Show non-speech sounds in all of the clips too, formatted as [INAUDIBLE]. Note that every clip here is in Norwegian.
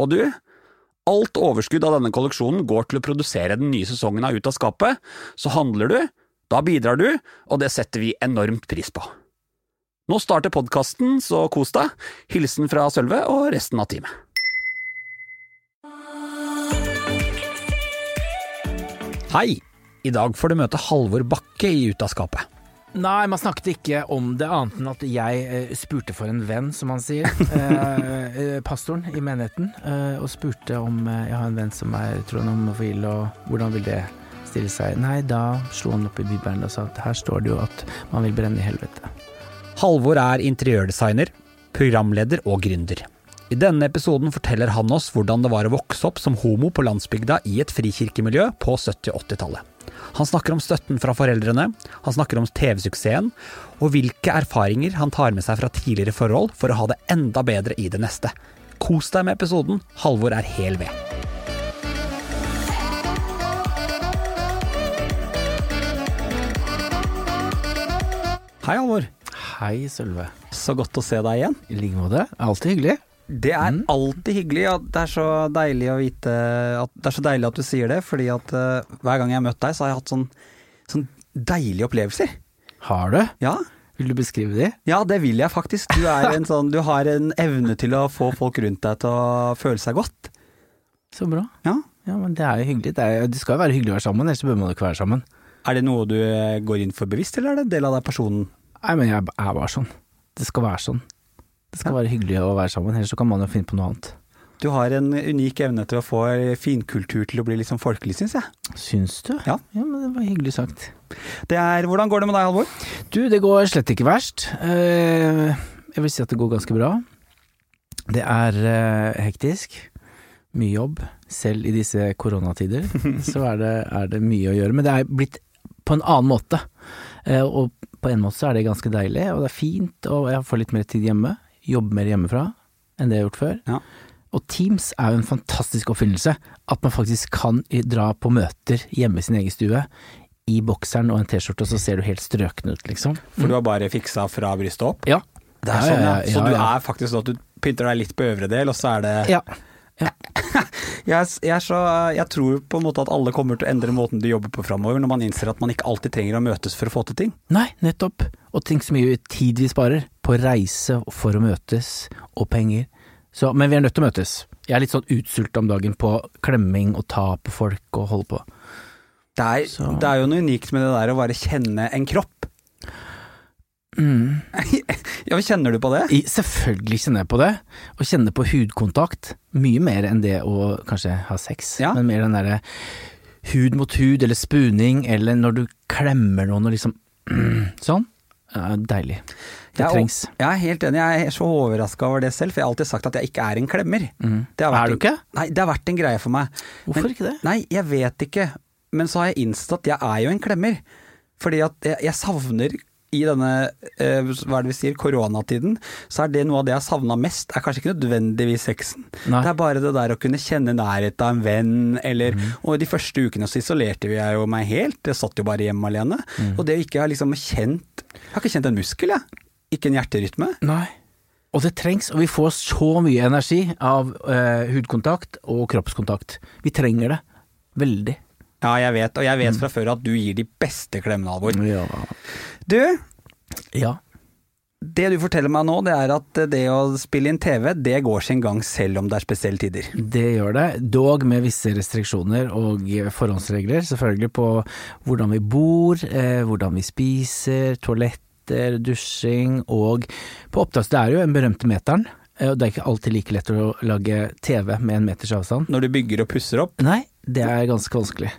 Og du, alt overskudd av denne kolleksjonen går til å produsere den nye sesongen av Ut av skapet, så handler du, da bidrar du, og det setter vi enormt pris på. Nå starter podkasten, så kos deg. Hilsen fra Sølve og resten av teamet. Hei! I dag får du møte Halvor Bakke i Ut av skapet. Nei, man snakket ikke om det annet enn at jeg eh, spurte for en venn, som han sier. [LAUGHS] Eh, eh, pastoren i menigheten. Eh, og spurte om jeg har en venn som er troende homofil, og hvordan vil det stille seg? Nei, da slo han opp i Bibelen og sa at her står det jo at man vil brenne i helvete. Halvor er interiørdesigner, programleder og gründer. I denne episoden forteller han oss hvordan det var å vokse opp som homo på landsbygda i et frikirkemiljø på 70- og 80-tallet. Han snakker om støtten fra foreldrene, han snakker om TV-suksessen, og hvilke erfaringer han tar med seg fra tidligere forhold for å ha det enda bedre i det neste. Kos deg med episoden, Halvor er hel ved. Hei, Halvor. Hei, Sølve. Så godt å se deg igjen. I like måte. Alltid hyggelig. Det er Mm. alltid hyggelig at det er så deilig å vite at Det er så deilig at du sier det, fordi at uh, hver gang jeg har møtt deg, så har jeg hatt sånn, sånn deilige opplevelser. Har du? Ja, Vil du beskrive de? ja, det vil jeg faktisk. Du, er en sånn, du har en evne til å få folk rundt deg til å føle seg godt. Så bra. Ja. Ja, men det er jo hyggelig. Det, er, det skal jo være hyggelig å være sammen, ellers bør man ikke være sammen. Er det noe du eh, går inn for bevisst, eller er det en del av deg personen? Nei, men jeg er bare sånn. Det skal være sånn. Det skal være hyggelig å være sammen, ellers så kan man jo finne på noe annet. Du har en unik evne til å få finkultur til å bli litt sånn folkelig, syns jeg. Syns du? Ja. ja. men det var hyggelig sagt. Det er, hvordan går det med deg, Halvor? Du, det går slett ikke verst. Eh, jeg vil si at det går ganske bra. Det er eh, hektisk. Mye jobb. Selv i disse koronatider så er det, er det mye å gjøre. Men det er blitt på en annen måte. Eh, og på en måte så er det ganske deilig, og det er fint, og jeg får litt mer tid hjemme. Jobbe mer hjemmefra enn det jeg har gjort før. Ja. Og Teams er jo en fantastisk oppfinnelse. At man faktisk kan dra på møter hjemme i sin egen stue. I bokseren og en T-skjorte, og så ser du helt strøken ut, liksom. For du har bare fiksa fra brystet opp? Ja. Det er sånn, ja, Så du er faktisk sånn at du pynter deg litt på øvre del, og så er det Ja. [LAUGHS] jeg, jeg, så, jeg tror på en måte at alle kommer til å endre måten de jobber på framover, når man innser at man ikke alltid trenger å møtes for å få til ting. Nei, nettopp. Og tenk så mye tid vi sparer på reise for å møtes, og penger. Så, men vi er nødt til å møtes. Jeg er litt sånn utsulta om dagen på klemming og ta på folk og holde på. Det er, det er jo noe unikt med det der å bare kjenne en kropp. Mm. Ja, Kjenner du på det? I, selvfølgelig kjenner jeg på det. Å kjenne på hudkontakt. Mye mer enn det å kanskje ha sex, Ja. men mer den derre hud mot hud, eller spuning, eller når du klemmer noen og liksom [CLEARS THROAT] Sånn. Ja, deilig. Det Jeg trengs. Jeg er helt enig, jeg er så overraska over det selv, for jeg har alltid sagt at jeg ikke er en klemmer. Mm. Det har vært Er du en- Nei, det har vært en greie for meg. Hvorfor Men- ikke det? Nei, jeg vet ikke, men så har jeg innsett at jeg er jo en klemmer. Fordi at jeg, jeg savner i denne eh, hva er det vi sier, koronatiden, så er det noe av det jeg har savna mest, er kanskje ikke nødvendigvis sexen. Nei. Det er bare det der å kunne kjenne nærhet av en venn, eller mm. Og de første ukene så isolerte jeg jo meg helt, jeg satt jo bare hjemme alene. Mm. Og det å ikke ha liksom kjent Jeg har ikke kjent en muskel, jeg. Ikke en hjerterytme. Nei. Og det trengs, og vi får så mye energi av eh, hudkontakt og kroppskontakt. Vi trenger det. Veldig. Ja, jeg vet, og jeg vet Mhm. fra før at du gir de beste klemmene, Alvor. Ja. Du, ja. Det du forteller meg nå, det er at det å spille inn TV, det går sin gang selv om det er spesielle tider. Det gjør det, dog med visse restriksjoner og forhåndsregler, selvfølgelig på hvordan vi bor, eh, hvordan vi spiser, toaletter, dusjing og på opptak Det er jo den berømte meteren, eh, og det er ikke alltid like lett å lage TV med en meters avstand. Når du bygger og pusser opp. Nei, det er ganske vanskelig.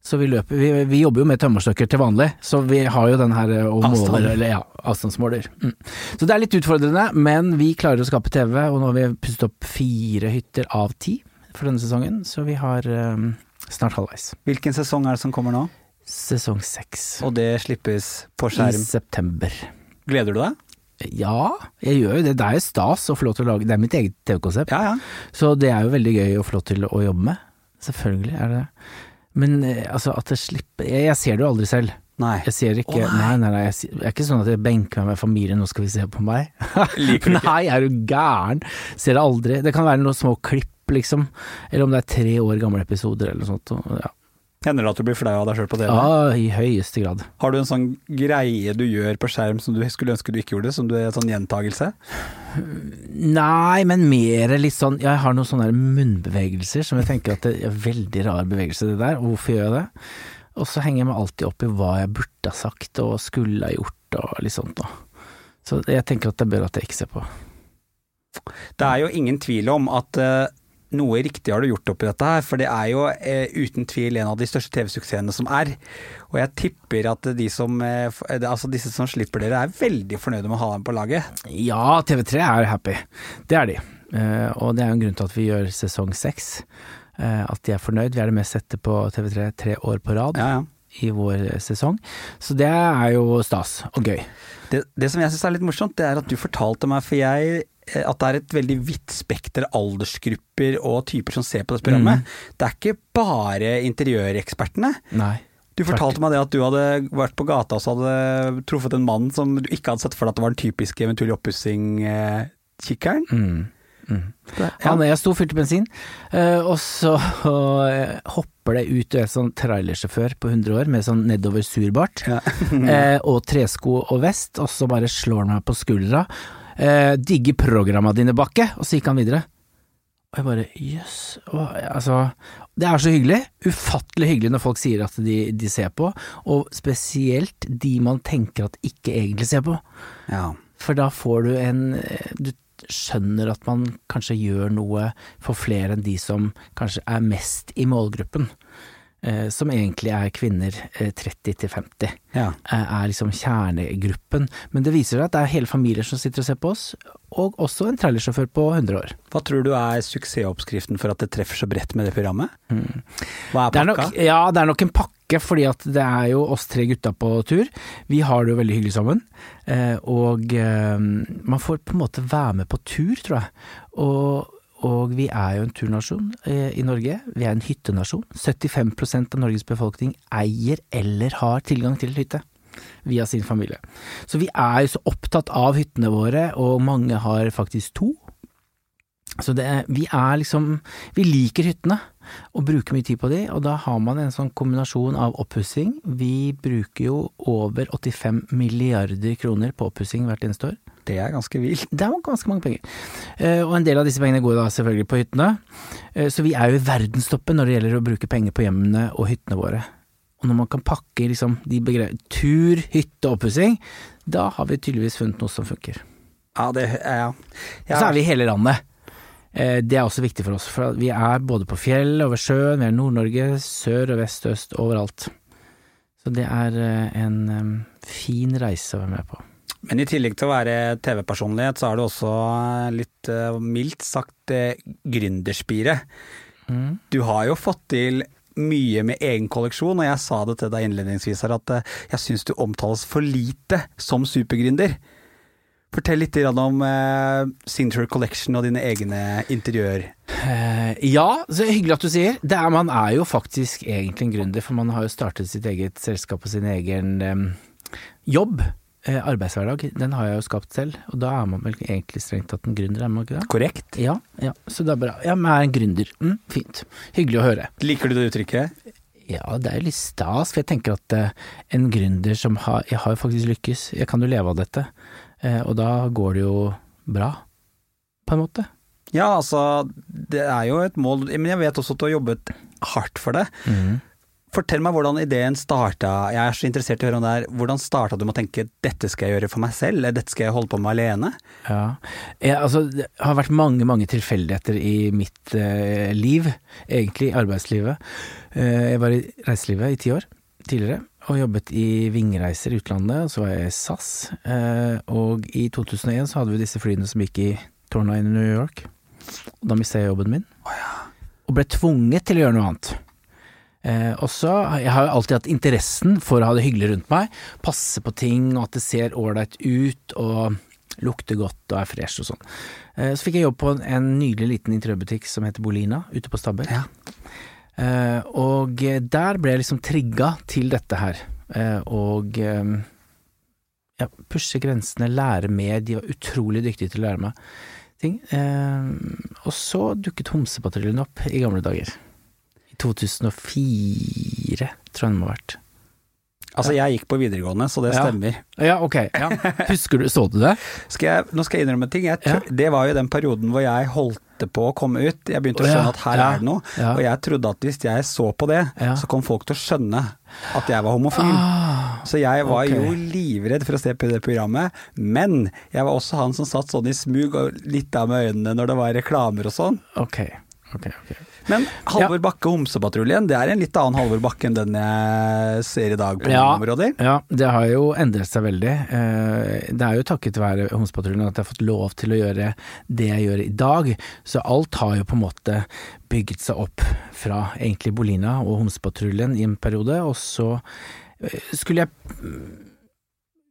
Så vi løper Vi, vi jobber jo med tømmerstokker til vanlig, så vi har jo den her eh, og måler, eller ja, avstandsmåler. Mm. Så det er litt utfordrende, men vi klarer å skape TV, og nå har vi pusset opp fire hytter av ti for denne sesongen, så vi har um, snart halvveis. Hvilken sesong er det som kommer nå? Sesong seks. Og det slippes på skjerm? I september. Gleder du deg? Ja, jeg gjør jo det. Det er jo stas å få lov til å lage Det er mitt eget TV-konsept. Ja, ja. Så det er jo veldig gøy å få lov til å jobbe med. Selvfølgelig er det det. Men eh, altså, at det slipper jeg, jeg ser det jo aldri selv. Nei. Jeg ser ikke oh, nei. Nei, nei, Det Jeg, er ikke sånn at jeg benker meg med familien, nå skal vi se på meg. [LAUGHS] Liker? Nei, er du gæren? Ser det aldri. Det kan være noen små klipp, liksom. Eller om det er tre år gamle episoder eller noe sånt. og Ja, Hender det at du blir flau av deg sjøl på TV? ja i høyeste grad. Har du en sånn greie du gjør på skjerm som du skulle ønske du ikke gjorde, som du er en sånn gjentagelse? Nei, men mer litt sånn Jeg har noen sånne munnbevegelser som jeg tenker at det er veldig rar bevegelse, det der. Og hvorfor gjør jeg det? Og så henger jeg meg alltid opp i hva jeg burde ha sagt og skulle ha gjort og litt sånt noe. Så jeg tenker at det bør at jeg ikke ser på. Det er jo ingen tvil om at eh, noe riktig har du gjort oppi dette her, for det er jo eh, uten tvil en av de største TV-suksessene som er. Og jeg tipper at de som, eh, eh, altså disse som slipper dere, er veldig fornøyde med å ha dem på laget. Ja, TV3 er happy. Det er de. Eh, og det er jo en grunn til at vi gjør sesong seks. Eh, at de er fornøyd. Vi er det mest sette på TV3 tre år på rad Ja, ja. I vår sesong. Så det er jo stas og gøy. Det, det som jeg syns er litt morsomt, det er at du fortalte meg, for jeg eh, at det er et veldig vidt spekter av aldersgrupper og typer som ser på dette programmet. Det er ikke bare interiørekspertene. Nei. Du fortalte meg det at du hadde vært på gata og så hadde truffet en mann som du ikke hadde sett for deg at det var den typiske eventuelle oppussing-kikkeren. Mm. Mm. Ja. Han, jeg sto og fylte bensin, eh, og så eh, hopper det ut en sånn trailersjåfør på 100 år med sånn nedover surbart, Ja. [LAUGHS] eh, og tresko og vest, og så bare slår han meg på skuldra. Digger programma dine, Bakke, og så gikk han videre. Og jeg bare jøss, yes. altså Det er så hyggelig, ufattelig hyggelig når folk sier at de, de ser på, og spesielt de man tenker at ikke egentlig ser på. ja. For da får du en Du skjønner at man kanskje gjør noe for flere enn de som kanskje er mest i målgruppen. Eh, som egentlig er kvinner eh, 30 til 50. ja. Eh, er liksom kjernegruppen. Men det viser seg at det er hele familier som sitter og ser på oss, og også en trailersjåfør på 100 år. Hva tror du er suksessoppskriften for at det treffer så bredt med det programmet? Hva er Det er, nok, pakka? ja, det er nok en pakke, fordi at det er jo oss tre gutta på tur. Vi har det jo veldig hyggelig sammen, eh, og eh, man får på en måte være med på tur, tror jeg. Og, og vi er jo en turnasjon eh, i Norge. Vi er en hyttenasjon. 75% av Norges befolkning eier eller har tilgang til hytte. Via sin familie. Så vi er jo så opptatt av hyttene våre, og mange har faktisk to. Så det, vi er liksom Vi liker hyttene og bruker mye tid på de, og da har man en sånn kombinasjon av oppussing. Vi bruker jo over 85 milliarder kroner på oppussing hvert eneste år. Det er ganske vilt. Det er ganske mange penger. Eh, og en del av disse pengene går da selvfølgelig på hyttene. Eh, så vi er jo i verdenstoppen når det gjelder å bruke penger på hjemmene og hyttene våre. Og når man kan pakke liksom de begrepene Tur, hytte og oppussing, da har vi tydeligvis funnet noe som funker. Ja, det ja. Og så er vi i hele landet. Eh, Det er også viktig for oss, for vi er både på fjell, over sjøen, vi er Nord-Norge, sør og vest, øst, overalt. Så det er eh, en fin reise å være med på. Men i tillegg til å være TV-personlighet, så er du også litt eh, mildt sagt eh, gründerspire. Mm. Du har jo fått til mye med egen kolleksjon, og jeg sa det til deg innledningsvis her at eh, jeg syns du omtales for lite som supergründer. Fortell litt om eh, Signature Collection og dine egne interiør. Eh, ja, så hyggelig at du sier. Det er, man er jo faktisk egentlig en gründer, for man har jo startet sitt eget selskap og sin egen em, jobb. Eh, arbeidshverdag, den har jeg jo skapt selv, og da er man vel egentlig strengt tatt en gründer, er man ikke det? Korrekt? Ja, ja, så det er bra. Ja, men jeg er en gründer. Mm, fint. Hyggelig å høre. Liker du det uttrykket? Ja, det er jo litt stas, for jeg tenker at en gründer som har Jeg har jo faktisk lykkes, jeg kan jo leve av dette, og da går det jo bra, på en måte. Ja, altså, det er jo et mål, men jeg vet også at du har jobbet hardt for det. Fortell meg hvordan ideen starta. Jeg er så interessert i å høre om det her. Hvordan starta du med å tenke 'dette skal jeg gjøre for meg selv', eller 'dette skal jeg holde på med alene'? Ja. Jeg, altså, det har vært mange, mange tilfeldigheter i mitt eh, liv, egentlig i arbeidslivet. Eh, jeg var i reiselivet i ti år tidligere, og jobbet i Vingreiser i utlandet, så var jeg i SAS. Eh, og i 2001 så hadde vi disse flyene som gikk i tårna inn i New York. Og da mistet jeg jobben min. Og ble tvunget til å gjøre noe annet. Eh, også, jeg har jo alltid hatt interessen for å ha det hyggelig rundt meg, passe på ting, og at det ser ålreit ut, og lukter godt og er fresh og sånn. Eh, så fikk jeg jobb på en, en nydelig liten interiørbutikk som heter Bolina, ute på Stabekk. Ja. Eh, og der ble jeg liksom trigga til dette her, eh, og eh, ja, pushe grensene, lære mer, de var utrolig dyktige til å lære meg ting. Eh, og så dukket Homsepatruljen opp i gamle dager. I 2004, tror jeg den må ha vært. Altså, jeg gikk på videregående, så det stemmer. Ja, ok. Ja. [LAUGHS] Husker du, så du det? Skal jeg, nå skal jeg innrømme en ting. Jeg, ja. Det var jo den perioden hvor jeg holdt på å komme ut. Jeg begynte å skjønne at her Ja. er det noe. Ja. Og jeg trodde at hvis jeg så på det, Ja. så kom folk til å skjønne at jeg var homofil. Ah, Så jeg var okay. jo livredd for å se på det programmet, men jeg var også han som satt sånn i smug og litt av med øynene når det var reklamer og sånn. ok, ok, ok. Men Halvor Bakke Homsepatruljen, det er en litt annen Halvor Bakke enn den jeg ser i dag på Ja. områder. Ja, det har jo endret seg veldig. Eh, Det er jo takket være Homsepatruljen at jeg har fått lov til å gjøre det jeg gjør i dag. Så alt har jo på en måte bygget seg opp fra egentlig Bolina og Homsepatruljen i en periode, og så eh, skulle jeg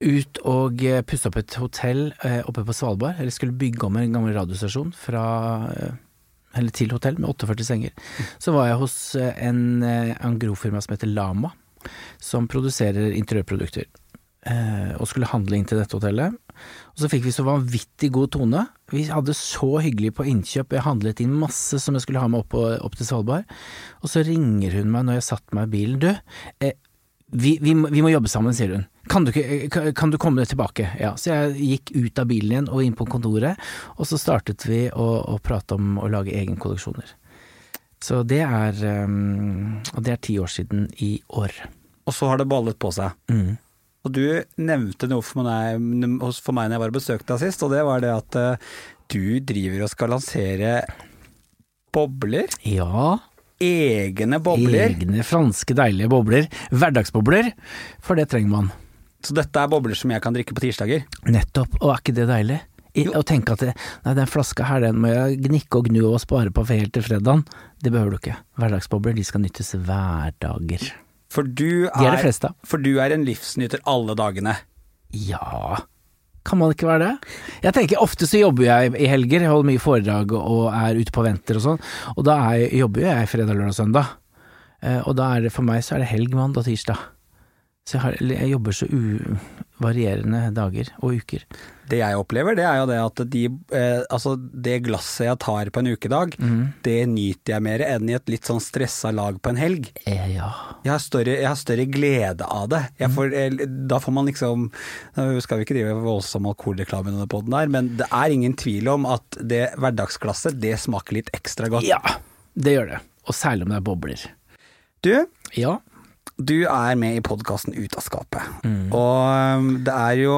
ut og eh, pusse opp et hotell oppe på Svalbard, eller skulle bygge om en gammel radiostasjon fra eller til hotell med 48 senger. Så var jeg hos eh, en grovfirma som heter Lama, som produserer interiørprodukter, eh, og skulle handle inn til dette hotellet. Og så fikk vi så vanvittig god tone. Vi hadde så hyggelig på innkjøp, jeg handlet inn masse som jeg skulle ha med opp, opp til Svalbard. Og så ringer hun meg når jeg satte meg i bilen. Du, eh, vi, vi, vi må jobbe sammen, sier hun. Kan du, ikke, kan- du komme tilbake? Ja, så jeg gikk ut av bilen igjen og inn på kontoret, og så startet vi å, å prate om å lage egenkolleksjoner. Så det er um, Og det er ti år siden i år. Og så har det ballet på seg. Mm. Og du nevnte noe for meg, for meg når jeg var og besøkte deg sist, og det var det at eh, du driver og skal lansere bobler. Ja, Egne bobler. egne franske deilige bobler. Hverdagsbobler, for det trenger man. Så dette er bobler som jeg kan drikke på tirsdager. Nettopp, og er ikke det deilig? I, å tenke at det, nei, den flaska her, den må jeg gnikke og gnu og spare på for helt til fredagen. Det behøver du ikke. Hverdagsbobler, de skal nyttes hverdager. For du De er det er, fleste for du er en livsnyter alle dagene. Ja, kan man ikke være det? Jeg tenker ofte så jobber jeg i helger, jeg holder mye foredrag og er ute på venter og sånn, og da er, jobber jeg fredag, lørdag, søndag. Eh, og da er det for meg så er det helg, mandag, tirsdag. Så jeg, har, jeg jobber så uvarierende dager og uker. Det jeg opplever, det er jo det at de, eh, altså det glasset jeg tar på en ukedag, Mm. det nyter jeg mer enn i et litt sånn stressa lag på en helg. Eh, ja. Jeg har større, jeg har større glede av det. Jeg får, eh, Da får man liksom Nå skal vi ikke drive voldsom alkoholreklame under poden der, men det er ingen tvil om at det hverdagsglasset, det smaker litt ekstra godt. ja, det gjør det. Og særlig om det er bobler. Du, Ja. Du er med i podkasten Ut av skapet. Mm. Og um, det er jo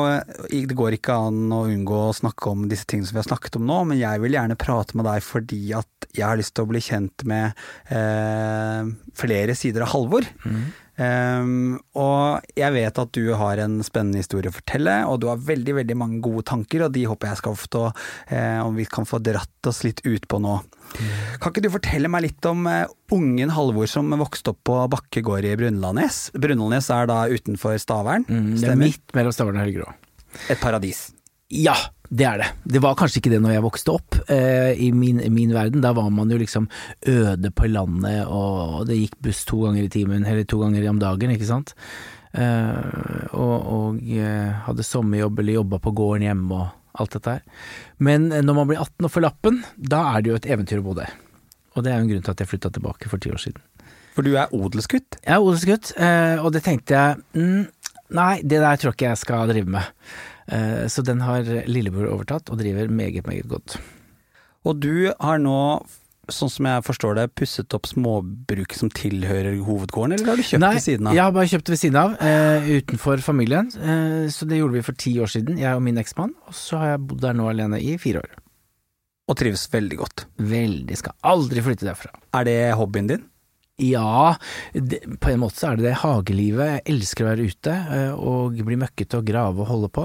Det går ikke an å unngå å snakke om disse tingene som vi har snakket om nå, men jeg vil gjerne prate med deg fordi at jeg har lyst til å bli kjent med eh, flere sider av Halvor. Um, og jeg vet at du har en spennende historie å fortelle, og du har veldig veldig mange gode tanker, og de håper jeg skal få eh, Om vi kan få dratt oss litt ut på nå. Kan ikke du fortelle meg litt om eh, ungen Halvor som vokste opp på Bakke gård i Brunlandnes? Brunlandnes er da utenfor Stavern, Mm, det er midt mellom Stavern og Helgerå. Et paradis. Ja, det er det. Det var kanskje ikke det når jeg vokste opp, eh, i min, min verden. Da var man jo liksom øde på landet, og det gikk buss to ganger i timen, eller to ganger om dagen, ikke sant. Eh, og og eh, hadde sommerjobb eller jobba på gården hjemme og alt dette her. Men eh, når man blir 18 og får lappen, da er det jo et eventyr å bo der. Og det er jo en grunn til at jeg flytta tilbake for ti år siden. For du er odelsgutt. Jeg er odelsgutt, eh, og det tenkte jeg mm, Nei, det der tror jeg ikke jeg skal drive med. Eh, Så den har lillebror overtatt, og driver meget, meget godt. Og du har nå sånn som jeg forstår det, pusset opp småbruk som tilhører hovedgården, eller har du kjøpt Nei, ved siden av? jeg har bare kjøpt det ved siden av, eh, utenfor familien. Eh, så det gjorde vi for ti år siden, jeg og min eksmann. Og så har jeg bodd der nå alene i fire år. Og trives veldig godt. Veldig. Skal aldri flytte derfra. Er det hobbyen din? Ja, det, på en måte så er det det hagelivet. Jeg elsker å være ute eh, og bli møkkete og grave og holde på.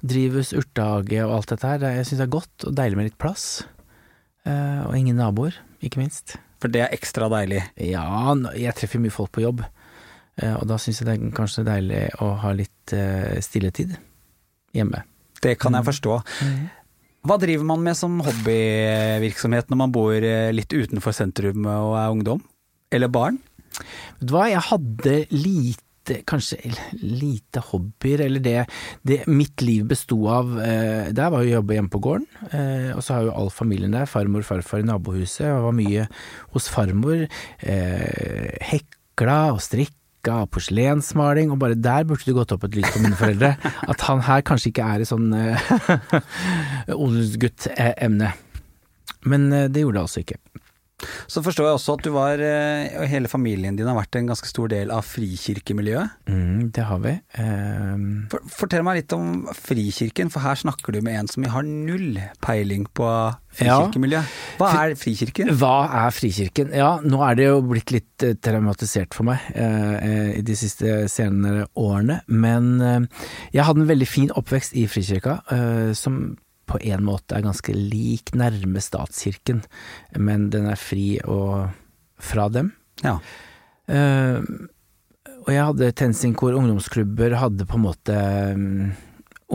Drivhus, urtehage og alt dette her. Jeg syns det er godt og deilig med litt plass. Eh, Og ingen naboer, ikke minst. For det er ekstra deilig. Ja, jeg treffer mye folk på jobb, eh, og da syns jeg det er kanskje deilig å ha litt eh, stilletid hjemme. Det kan jeg forstå. Hva driver man med som hobbyvirksomhet når man bor eh, litt utenfor sentrum og er ungdom? Eller barn? Vet du hva, jeg hadde lite Kanskje lite hobbyer, eller det, det mitt liv besto av eh, Der var jo å jobbe hjemme på gården, eh, og så har jo all familien der, farmor farfar i nabohuset, og var mye hos farmor. Eh, hekla og strikka og porselensmaling, og bare der burde det gått opp et lys for mine foreldre. [LAUGHS] At han her kanskje ikke er i sånn eh, [LAUGHS] odelsgutt-emne. Men eh, det gjorde det altså ikke. Så forstår jeg også at du var, eh, og hele familien din har vært en ganske stor del av frikirkemiljøet. Mm, det har vi. Um... For, fortell meg litt om Frikirken, for her snakker du med en som har null peiling på frikirkemiljø. Hva er Frikirken? Hva er Frikirken? Ja, nå er det jo blitt litt eh, traumatisert for meg eh, i de siste senere årene, men eh, jeg hadde en veldig fin oppvekst i Frikirka, eh, som på en måte er ganske lik nærme statskirken, men den er fri og fra dem. Ja. Uh, og jeg hadde TenSing-kor, ungdomsklubber, hadde på en måte mm,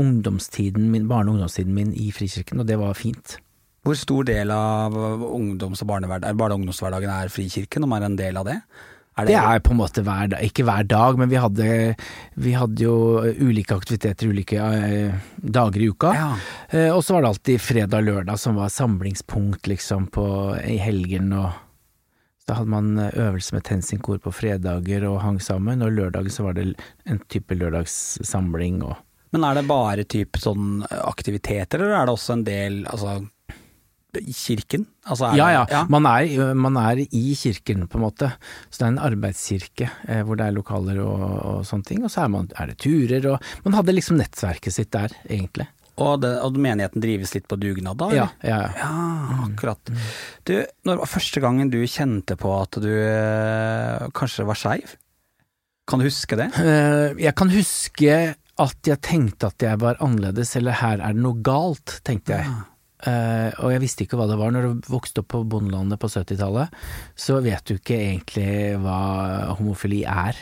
ungdomstiden min, barne- og ungdomstiden min i Frikirken, og det var fint. Hvor stor del av ungdoms- og barne- og ungdomshverdagen er Frikirken, om er en del av det? Er Det er på en måte hver dag, ikke hver dag, men vi hadde, vi hadde jo ulike aktiviteter ulike eh, dager i uka. Ja. Eh, og så var det alltid fredag og lørdag som var samlingspunkt liksom på, i helgen og Da hadde man øvelse med TenSing-kor på fredager og hang sammen, og lørdagen så var det en type lørdagssamling og Men er det bare typ sånn aktiviteter, eller er det også en del altså i kirken? Altså Ja det- ja, Man, er, man er i kirken på en måte, så det er en arbeidskirke eh, hvor det er lokaler og, og sånne ting, og så er, man, er det turer og Man hadde liksom nettverket sitt der, egentlig. Og, det, og menigheten drives litt på dugnad da? Ja, ja, ja. Ja, akkurat. Du, når var første gangen du kjente på at du eh, kanskje var skeiv? Kan du huske det? Eh, Jeg kan huske at jeg tenkte at jeg var annerledes, eller her er det noe galt, tenkte jeg. Eh, og jeg visste ikke hva det var. Når du vokste opp på bondelandet på 70-tallet, så vet du ikke egentlig hva homofili er,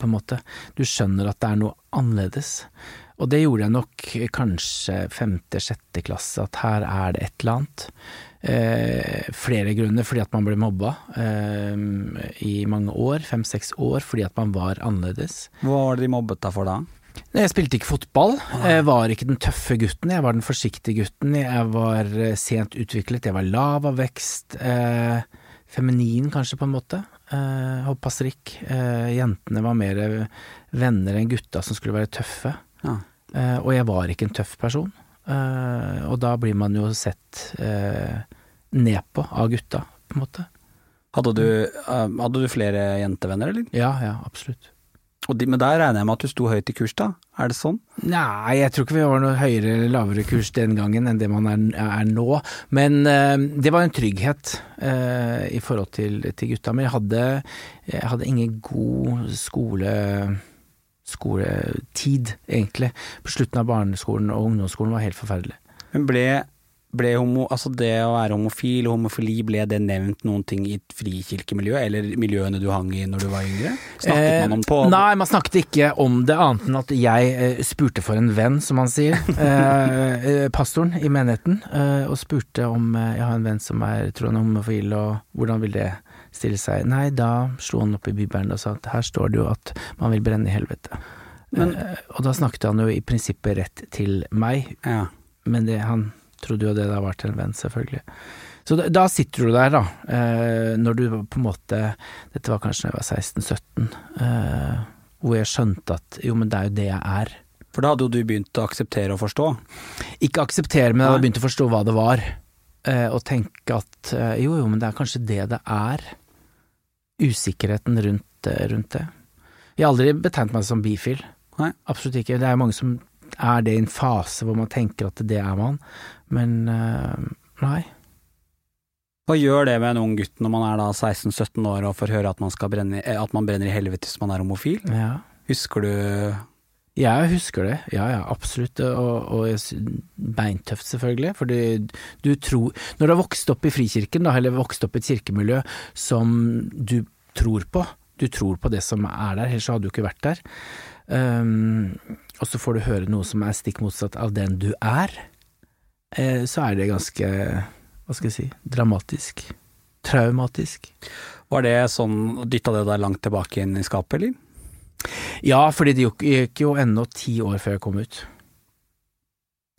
på en måte. Du skjønner at det er noe annerledes. Og det gjorde jeg nok kanskje femte-sjette klasse, at her er det et eller annet. Eh, flere grunner, fordi at man ble mobba eh, i mange år, fem-seks år, fordi at man var annerledes. Hva var det de mobbet deg for da? Jeg spilte ikke fotball, jeg var ikke den tøffe gutten, jeg var den forsiktige gutten. Jeg var eh, sent utviklet, jeg var lav av vekst, eh, feminin kanskje på en måte. Eh, hoppa strikk. Eh, jentene var mer venner enn gutta som skulle være tøffe. Ja. Eh, og jeg var ikke en tøff person. Eh, og da blir man jo sett eh, ned på av gutta, på en måte. Hadde du, eh, hadde du flere jentevenner, eller? Ja, ja, absolutt. De, men der regner jeg med at du sto høyt i kurs, da? Er det sånn? Nei, jeg tror ikke vi var noe høyere eller lavere kurs den gangen enn det man er, er nå. Men eh, det var en trygghet eh, i forhold til, til gutta. Men jeg hadde, jeg hadde ingen god skole skoletid, egentlig. På slutten av barneskolen og ungdomsskolen var helt forferdelig. Men ble, ble homo, altså det å være homofil og homofili, ble det nevnt noen ting i et frikirkemiljø, eller miljøene du hang i når du var yngre? Snakket man om på Eh, Nei, man snakket ikke om det, annet enn at jeg eh, spurte for en venn, som han sier. [LAUGHS] Eh, eh, pastoren i menigheten. Eh, og spurte om jeg har en venn som er troende homofil, og hvordan vil det stille seg? Nei, da slo han opp i Bibelen og sa at her står det jo at man vil brenne i helvete. Men- eh, og da snakket han jo i prinsippet rett til meg, Ja. men det, han trodde jo det da var til en venn, selvfølgelig. Så da, da sitter du der, da, eh, når du på en måte Dette var kanskje da jeg var 16-17, eh, hvor jeg skjønte at jo, men det er jo det jeg er. For da hadde jo du begynt å akseptere og forstå. Ikke akseptere, men jeg hadde begynt å forstå hva det var. eh, og tenke at jo, jo, men det er kanskje det det er. Usikkerheten rundt, rundt det. Jeg har aldri betegnet meg som bifil. Nei. Absolutt ikke. Det er jo mange som er det i en fase hvor man tenker at det er man, men eh, nei. Hva gjør det med en ung gutt når man er da 16-17 år og får høre at man, brenne, eh, at man brenner i helvete hvis man er homofil? Ja. Husker du Jeg husker det, ja ja, absolutt, og, og beintøft selvfølgelig, for du tror Når du har vokst opp i frikirken, da, eller vokst opp i et kirkemiljø som du tror på, du tror på det som er der, ellers hadde du ikke vært der, um, og så får du høre noe som er stikk motsatt av den du er, så er det ganske, hva skal jeg si, dramatisk. Traumatisk. Var det sånn Dytta det deg langt tilbake inn i skapet, eller? Ja, fordi det gikk- jo ennå ti år før jeg kom ut.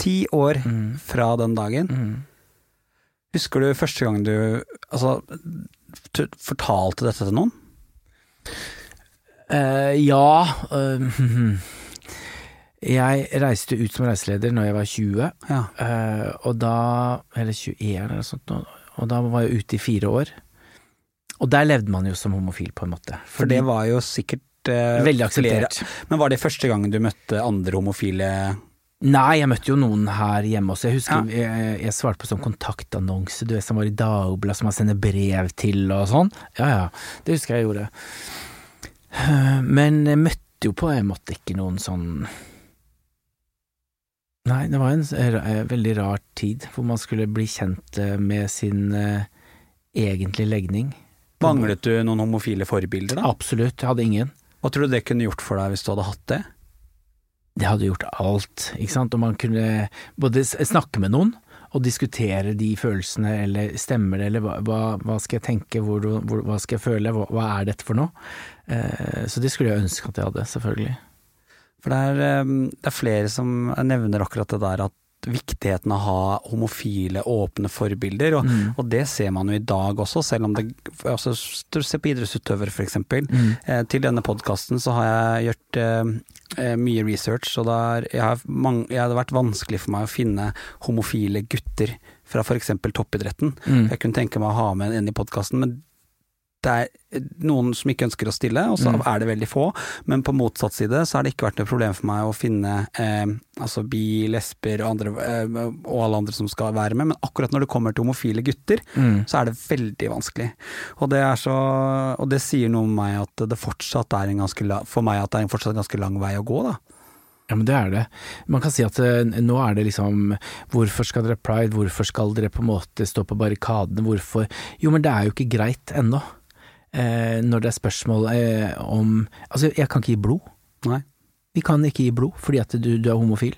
Ti år Mm. fra den dagen. Mm. Husker du første gang du altså, fortalte dette til noen? Uh, ja eh, [LAUGHS] Jeg reiste ut som reiseleder når jeg var 20, Ja. eh, og da Eller 21 eller noe sånt, og da var jeg ute i fire år. Og der levde man jo som homofil, på en måte. For det var jo sikkert eh, Veldig flere- akseptert. Men var det første gangen du møtte andre homofile Nei, jeg møtte jo noen her hjemme også. Jeg husker jeg, jeg svarte på sånn kontaktannonse, du vet, som var i Dagbladet, som man sender brev til og sånn. Ja ja, det husker jeg gjorde. Men jeg møtte jo på en måte ikke noen sånn Nei, det var en s- eh, veldig rar tid, hvor man skulle bli kjent eh, med sin uh, egentlige legning. Manglet du noen homofile forbilder, da? Absolutt, jeg hadde ingen. Hva tror du det kunne gjort for deg hvis du hadde hatt det? det hadde gjort alt, ikke sant, og man kunne både snakke med noen og diskutere de følelsene, eller stemmer det, eller hva, hva, skal jeg tenke, hvor, hvor, hva skal jeg føle, hva, hva er dette for noe? Eh, så det skulle jeg ønske at jeg hadde, selvfølgelig. For det er, eh, det er flere som nevner akkurat det der at viktigheten av å ha homofile, åpne forbilder, og, Mm. og det ser man jo i dag også, selv om det altså, Se på idrettsutøvere, for eksempel. Mm. Eh, til denne podkasten så har jeg gjort eh, eh, mye research, og det har, jeg har mange, jeg hadde vært vanskelig for meg å finne homofile gutter fra f.eks. toppidretten. Mm. Jeg kunne tenke meg å ha med en i podkasten, men det er noen som ikke ønsker å stille, og så Mm. er det veldig få. Men på motsatt side så har det ikke vært noe problem for meg å finne eh, altså bi, lesber og, andre, eh, og alle andre som skal være med, men akkurat når det kommer til homofile gutter, Mm. så er det veldig vanskelig. Og det, er så, og det sier noe om meg at det fortsatt er en ganske for meg at det er en fortsatt ganske lang vei å gå, da. Ja, men det er det. Man kan si at eh, nå er det liksom Hvorfor skal dere pride, hvorfor skal dere på en måte stå på barrikadene, hvorfor Jo, men det er jo ikke greit ennå. Eh, når det er spørsmål eh, om Altså, jeg kan ikke gi blod. Nei. Vi kan ikke gi blod fordi at du, du er homofil.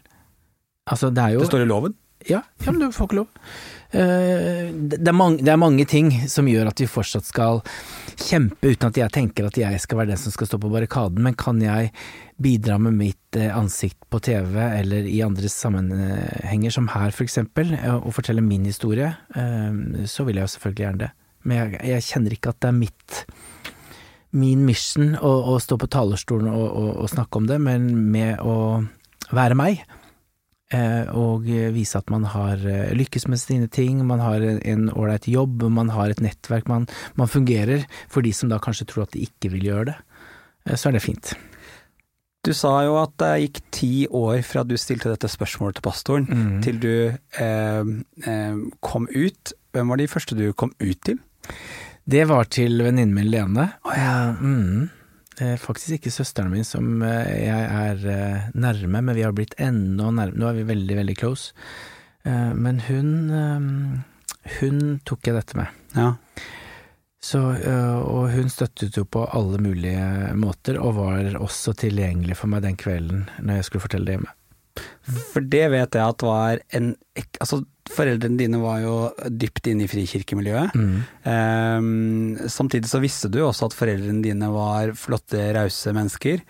Altså, det er jo Det står i loven. Ja, ja men du får ikke lov. Eh, det, er mange, det er mange ting som gjør at vi fortsatt skal kjempe, uten at jeg tenker at jeg skal være den som skal stå på barrikaden, men kan jeg bidra med mitt ansikt på TV eller i andre sammenhenger, som her for eksempel, eh, og fortelle min historie, så vil jeg jo selvfølgelig gjerne det. Men jeg, jeg kjenner ikke at det er mitt min mission å, å stå på talerstolen og, og, og snakke om det, men med å være meg eh, og vise at man har eh, lykkes med sine ting, man har en ålreit jobb, man har et nettverk, man, man fungerer. For de som da kanskje tror at de ikke vil gjøre det, eh, så er det fint. Du sa jo at det gikk ti år fra du stilte dette spørsmålet til pastoren, Mm. til du eh, eh, kom ut. Hvem var de første du kom ut til? Det var til venninnen min Lene. mm. Eh, Faktisk ikke søsteren min som eh, jeg er eh, nærme, men vi har blitt enda nærme. Nå er vi veldig, veldig close. Eh, Men hun Hun tok jeg dette med. Ja. Så, og hun støttet jo på alle mulige måter, og var også tilgjengelig for meg den kvelden når jeg skulle fortelle det hjemme. For det vet jeg at var en Altså, foreldrene dine var jo dypt inne i frikirkemiljøet. Ehm, samtidig så visste du også at foreldrene dine var flotte, rause mennesker.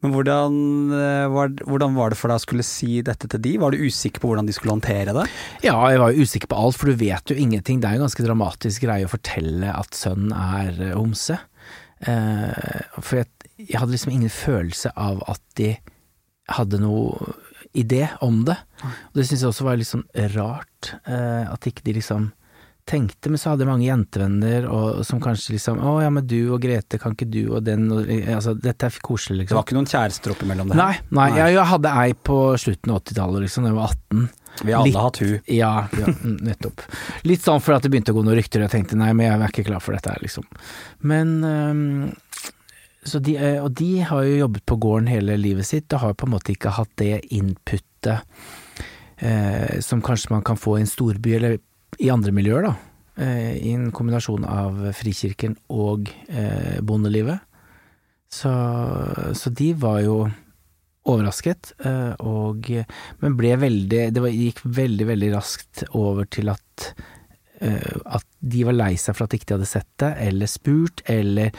Men hvordan, eh, var, hvordan var det for deg å skulle si dette til de? Var du usikker på hvordan de skulle håndtere det? Ja, jeg var jo usikker på alt, for du vet jo ingenting. Det er jo en ganske dramatisk greie å fortelle at sønnen er øh, homse. Uh, for jeg, jeg hadde liksom ingen følelse av at de hadde noe idé om det. Og det syns jeg også var litt sånn rart, eh, at ikke de liksom tenkte, men så hadde jeg mange jentevenner og, som kanskje liksom Å ja, men du og Grete, kan ikke du og den og, Altså, dette er koselig, Det liksom. var ikke noen kjærester oppimellom det her? Nei, nei, Nei. Jeg, jeg hadde ei på slutten av 80-tallet, liksom, da jeg var 18. Vi har alle Litt- hatt hun. Ja, ja, mm, nettopp. Litt sånn for at det begynte å gå noen rykter, og jeg tenkte nei, men jeg er ikke klar for dette her, liksom. Men så de, eh, Og de har jo jobbet på gården hele livet sitt, og har på en måte ikke hatt det inputtet eh, som kanskje man kan få i en storby, eller i andre miljøer, da. Eh, I en kombinasjon av frikirken og eh, bondelivet. Så, så de var jo overrasket, eh, og, men ble veldig Det var, gikk veldig, veldig raskt over til at eh, at de var lei seg for at ikke de hadde sett det, eller spurt, eller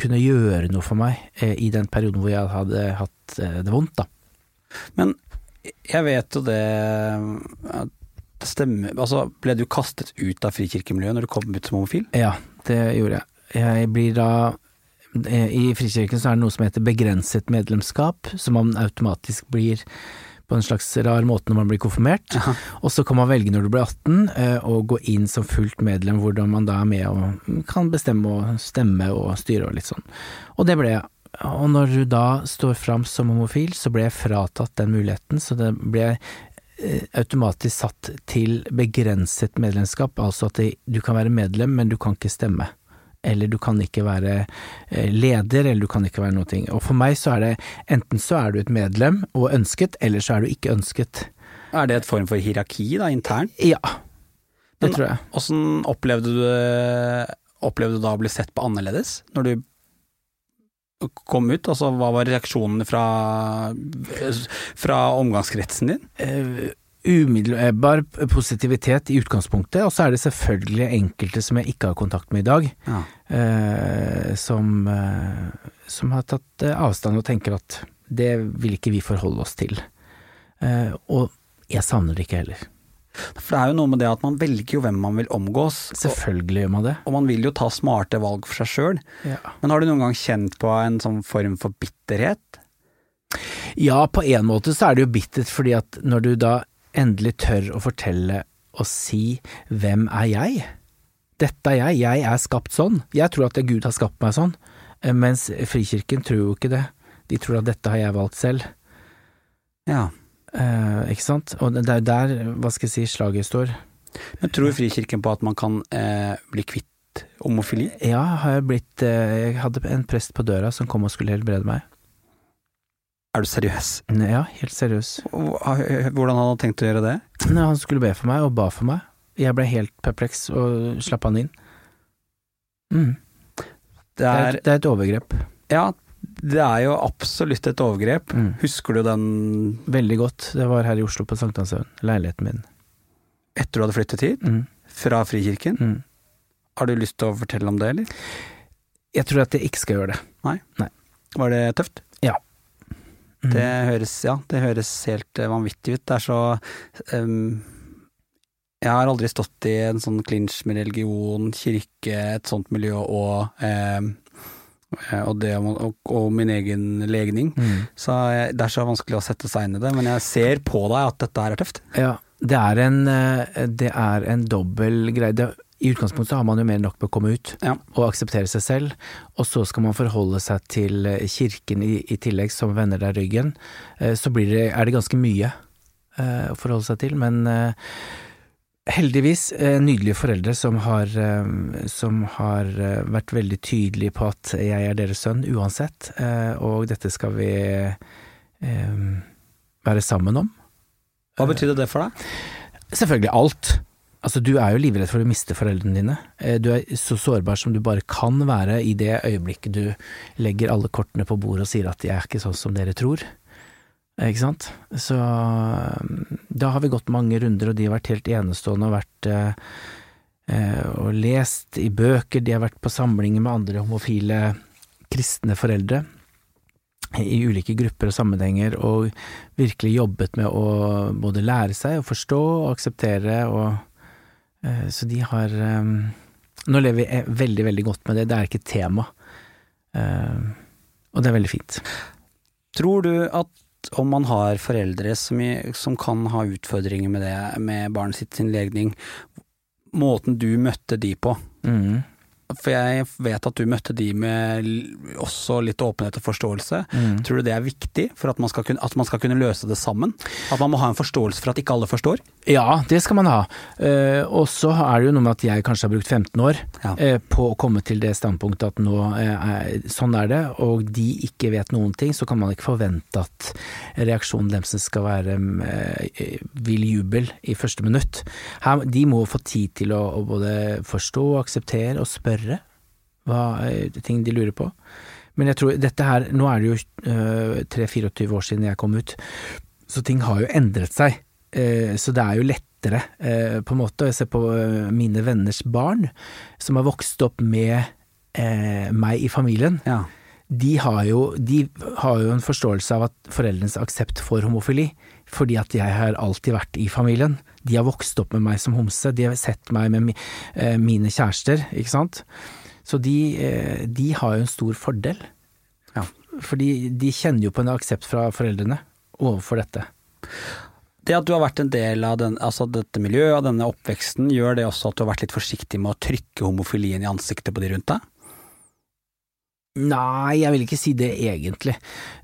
kunne gjøre noe for meg eh, i den perioden hvor jeg hadde hatt eh, det vondt, da. Men jeg vet jo det det stemmer Altså, ble du kastet ut av frikirkemiljøet når du kom ut som homofil? Ja, det gjorde jeg. Jeg blir da eh, I Frikirken så er det noe som heter begrenset medlemskap, som man automatisk blir på en slags rar måte når man blir konfirmert. Og så kan man velge når du blir 18 eh, å gå inn som fullt medlem, hvordan man da er med og kan bestemme og stemme og styre og litt sånn. Og det ble jeg. Og når du da står fram som homofil, så ble jeg fratatt den muligheten, så det ble eh, automatisk satt til begrenset medlemskap, altså at du kan være medlem, men du kan ikke stemme. Eller du kan ikke være eh, leder, eller du kan ikke være noe. Og for meg så er det enten så er du et medlem og ønsket, eller så er du ikke ønsket. Er det et form for hierarki da, internt? Ja, det Men- tror jeg. Åssen opplevde du Opplevde du da å bli sett på annerledes når du kom ut? Altså, hva var reaksjonene fra, fra omgangskretsen din? Eh, umiddelbar positivitet i utgangspunktet, og så er det selvfølgelig enkelte som jeg ikke har kontakt med i dag, Ja. eh, som, eh, som har tatt eh, avstand og tenker at det vil ikke vi forholde oss til. Eh, og jeg savner det ikke heller. For det er jo noe med det at man velger jo hvem man vil omgås, Selvfølgelig gjør man det. og man vil jo ta smarte valg for seg sjøl. Ja. Men har du noen gang kjent på en sånn form for bitterhet? Ja, på en måte så er det jo bittert, fordi at når du da endelig tør å fortelle og si 'hvem er jeg'? Dette er jeg, jeg er skapt sånn. Jeg tror at Gud har skapt meg sånn, eh, mens Frikirken tror jo ikke det. De tror at dette har jeg valgt selv. Ja. Eh, ikke sant? Og det er jo der, hva skal jeg si, slaget står. Men tror Frikirken på at man kan eh, bli kvitt homofili? Ja, har jeg blitt eh, Jeg hadde en prest på døra som kom og skulle helbrede meg. Er du seriøs? Ja, helt seriøs. Hvordan hadde han tenkt å gjøre det? Nei, han skulle be for meg, og ba for meg. Jeg ble helt perpleks og slapp han inn. Mm. Det Det, er, er, et- det er et overgrep. ja, det er jo absolutt et overgrep. Mm. Husker du den Veldig godt. Det var her i Oslo på Sankthanshaugen. Leiligheten min. etter du hadde flyttet hit? Mm. Fra Frikirken? Mm. Har du lyst til å fortelle om det, eller? Jeg tror at jeg ikke skal gjøre det. Nei? Var det tøft? Mm. Det høres, ja, det høres helt eh, vanvittig ut. Det er så um, Jeg har aldri stått i en sånn clinch med religion, kirke, et sånt miljø og eh, og, det, og, og min egen legning. Mm. Så det er så vanskelig å sette seg inn i det, men jeg ser på deg at dette her er tøft. Ja, det er en, eh, det er en dobbel greie. I utgangspunktet har man jo mer enn nok med å komme ut Ja. og akseptere seg selv, og så skal man forholde seg til eh, kirken i, i tillegg, som vender deg ryggen. Eh, Så blir det, er det ganske mye eh, å forholde seg til, men heldigvis nydelige foreldre som har, som har vært veldig tydelige på at jeg er deres sønn uansett, og dette skal vi være sammen om. Hva betydde det for deg? Selvfølgelig alt. Altså, du er jo livredd for å miste foreldrene dine. Eh, Du er så sårbar som du bare kan være i det øyeblikket du legger alle kortene på bordet og sier at jeg er ikke sånn som dere tror. Ikke sant? Så eh, da har vi gått mange runder, og de har vært helt enestående og vært eh, eh, og lest i bøker, de har vært på samlinger med andre homofile kristne foreldre i ulike grupper og sammenhenger, og virkelig jobbet med å både lære seg å forstå og akseptere, og så de har eh, Nå lever vi eh, veldig, veldig godt med det, det er ikke et tema, Eh, og det er veldig fint. Tror du at om man har foreldre som, som kan ha utfordringer med det, med barnet sitt sin legning, måten du møtte de på. Mm. For jeg vet at du møtte de med også litt åpenhet og forståelse. Mm. Tror du det er viktig for at man, kunne, at man skal kunne løse det sammen? At man må ha en forståelse for at ikke alle forstår? Ja, det skal man ha. Eh, og så er det jo noe med at jeg kanskje har brukt 15 år Ja. eh, på å komme til det standpunktet at nå eh, sånn er det, og de ikke vet noen ting, så kan man ikke forvente at reaksjonen deres skal være eh, vill jubel i første minutt. Her, de må få tid til å, å både forstå, akseptere og spørre hva er ting de lurer på. Men jeg tror dette her, nå er det jo eh, 3-24 år siden jeg kom ut, så ting har jo endret seg. Eh, Så det er jo lettere, eh, på en måte. Jeg ser på eh, mine venners barn, som har vokst opp med eh, meg i familien. Ja. De har, jo, de har jo en forståelse av at foreldrenes aksept for homofili, fordi at jeg har alltid vært i familien. De har vokst opp med meg som homse, de har sett meg med mi, mine kjærester, ikke sant. Så de, de har jo en stor fordel. Ja. Fordi de kjenner jo på en aksept fra foreldrene overfor dette. Det at du har vært en del av den, altså dette miljøet, av denne oppveksten, gjør det også at du har vært litt forsiktig med å trykke homofilien i ansiktet på de rundt deg? Nei, jeg vil ikke si det egentlig.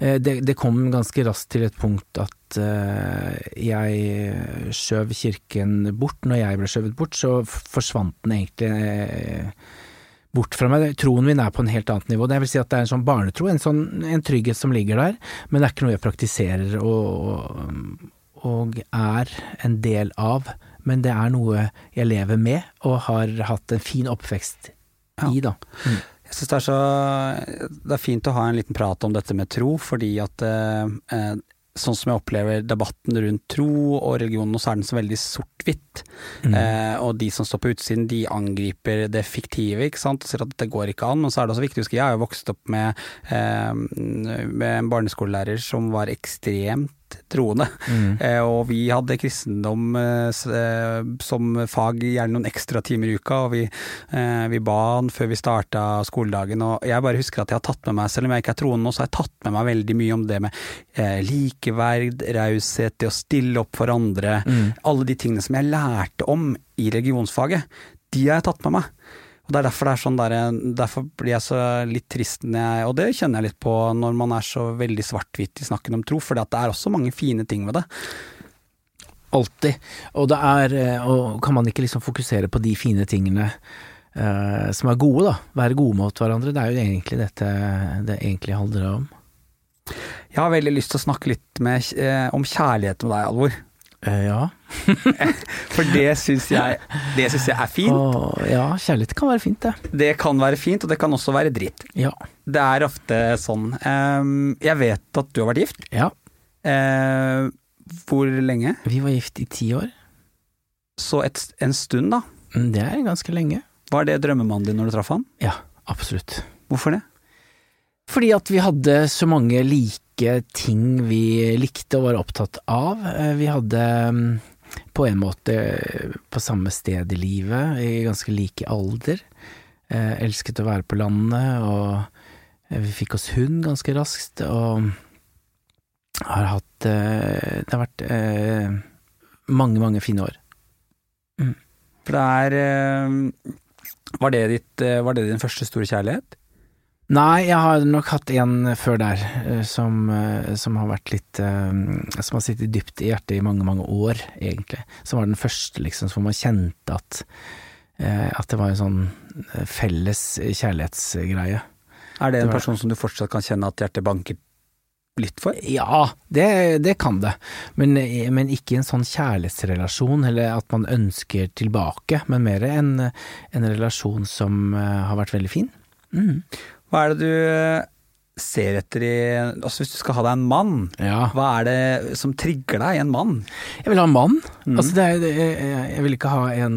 Eh, Det, det kom ganske raskt til et punkt at eh, jeg skjøv kirken bort. Når jeg ble skjøvet bort, så forsvant den egentlig eh, bort fra meg. Troen min er på en helt annet nivå. Det vil si at det er en sånn barnetro, en, sånn, en trygghet som ligger der, men det er ikke noe jeg praktiserer og, og, og er en del av. Men det er noe jeg lever med og har hatt en fin oppvekst i, da. Jeg synes det er så Det er fint å ha en liten prat om dette med tro, fordi at eh, eh, Sånn som jeg opplever debatten rundt tro og religion nå, så er den så veldig sort-hvitt. Eh, og de som står på utsiden, de angriper det fiktive, ikke sant, og sier at det går ikke an. Men så er det også viktig å huske, jeg har jo vokst opp med, eh, med en barneskolelærer som var ekstremt troende. Eh, og vi hadde kristendom eh, eh, som fag, gjerne noen ekstra timer i uka, og vi, eh, vi ba han før vi starta skoledagen. Og jeg bare husker at jeg har tatt med meg, selv om jeg ikke er troende nå, så har jeg tatt med meg veldig mye om det med eh, likeverd, raushet, det å stille opp for andre. Alle de tingene som jeg lærte om i religionsfaget, de har jeg tatt med meg. Og det er derfor det er sånn der, derfor blir jeg så litt trist når jeg, og det kjenner jeg litt på når man er så veldig svart-hvitt i snakken om tro, for det er også mange fine ting med det. Alltid. Og det er eh, Og kan man ikke liksom fokusere på de fine tingene uh, som er gode, da. Være gode mot hverandre. Det er jo egentlig dette det egentlig handler om. Jeg har veldig lyst til å snakke litt med, eh, om kjærlighet med deg, Alvor. Eh, ja. [LAUGHS] For det syns jeg, jeg er fint. Og, ja, kjærlighet kan være fint, det. Det kan være fint, og det kan også være dritt. Ja. Det er ofte sånn. Jeg vet at du har vært gift. ja. Eh, hvor lenge? Vi var gift i ti år. Så et, en stund, da. Mm, Det er ganske lenge. Var det drømmemannen din når du traff han? Ja, absolutt. Hvorfor det? Fordi at vi hadde så mange like ting vi likte og var opptatt av. Eh, Vi hadde mm, på en måte på samme sted i livet, i ganske like alder. Eh, Elsket å være på landet, og eh, vi fikk oss hund ganske raskt, og har hatt Det har vært mange, mange fine år. For det er var, det ditt, var det din første store kjærlighet? Nei, jeg har nok hatt en før der, eh, som, eh, som har vært litt eh, Som har sittet dypt i hjertet i mange, mange år, egentlig. Som var den første, liksom, hvor man kjente at At det var en sånn felles kjærlighetsgreie. Er det en person som du fortsatt kan kjenne at hjertet banker litt for? Ja, det, det kan det, men, men ikke en sånn kjærlighetsrelasjon, eller at man ønsker tilbake, men mer en, en relasjon som har vært veldig fin. Mm. Hva er det du eh, ser etter i Altså hvis du skal ha deg en mann, Ja. hva er det som trigger deg i en mann? Jeg vil ha en mann. Mm. Altså, det er, er, jeg vil ikke ha en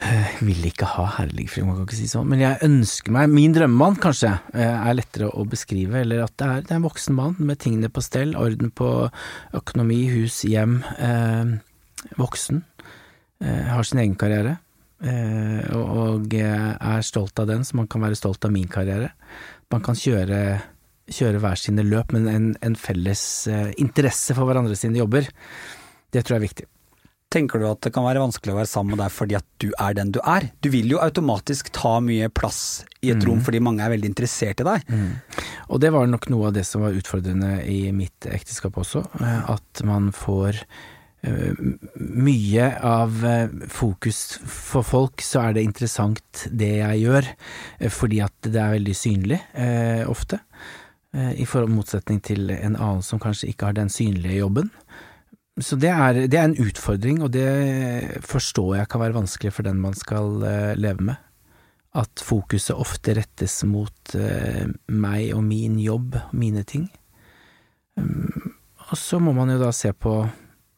Jeg vil ikke ha herligfri, man kan ikke si sånn, men jeg ønsker meg Min drømmemann, kanskje, er lettere å beskrive, eller at det er, det er en voksen mann med tingene på stell, orden på økonomi, hus, hjem, eh, voksen, eh, har sin egen karriere, og, og er stolt av den, så man kan være stolt av min karriere. Man kan kjøre kjøre hver sine løp, men en, en felles eh, interesse for hverandre sine jobber. Det tror jeg er viktig. Tenker du at det kan være vanskelig å være sammen med deg fordi at du er den du er? Du vil jo automatisk ta mye plass i et rom fordi mange er veldig interessert i deg. Og det var nok noe av det som var utfordrende i mitt ekteskap også, eh, at man får eh, mye av eh, fokus for folk, så er det interessant det jeg gjør, eh, fordi at det er veldig synlig eh, ofte, eh, i motsetning til en annen som kanskje ikke har den synlige jobben. Så det er, det er en utfordring, og det forstår jeg kan være vanskelig for den man skal eh, leve med at fokuset ofte rettes mot eh, meg og min jobb, mine ting. Um, og så må man jo da se på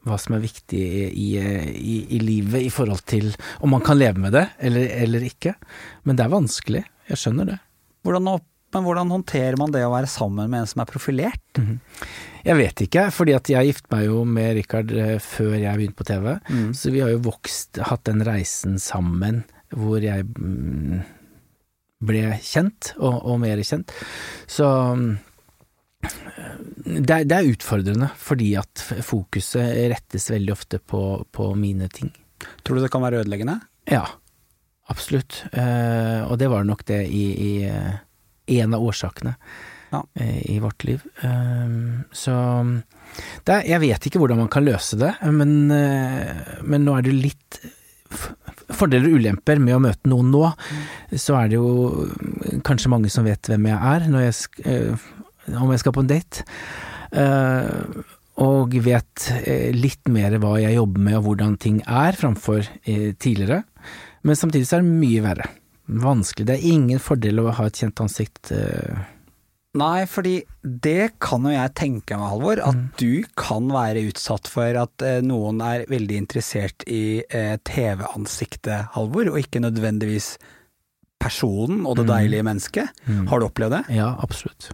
hva som er viktig i, i, i livet i forhold til om man kan leve med det eller, eller ikke. Men det er vanskelig, jeg skjønner det. Hvordan, men hvordan håndterer man det å være sammen med en som er profilert? Jeg vet ikke, fordi at jeg giftet meg jo med Rikard eh, før jeg begynte på TV, så vi har jo vokst, hatt den reisen sammen hvor jeg mm, ble kjent, og, og mer kjent. Så mm, det er, det er utfordrende, fordi at fokuset rettes veldig ofte på, på mine ting. Tror du det kan være ødeleggende? Ja, absolutt. Eh, og det var nok det i, i eh, en av årsakene Ja. eh, i vårt liv. Eh, så det er, jeg vet ikke hvordan man kan løse det, men, eh, men nå er det litt fordeler og ulemper med å møte noen nå. Så er det jo kanskje mange som vet hvem jeg er når jeg eh, om jeg skal på en date. Eh, og vet eh, litt mer hva jeg jobber med og hvordan ting er, framfor eh, tidligere. Men samtidig så er det mye verre. Vanskelig. Det er ingen fordel å ha et kjent ansikt. Nei, fordi det kan jo jeg tenke meg, Halvor, at du kan være utsatt for at noen er veldig interessert i TV-ansiktet, Halvor, og ikke nødvendigvis personen og det deilige mennesket. Har du opplevd det? Ja, absolutt.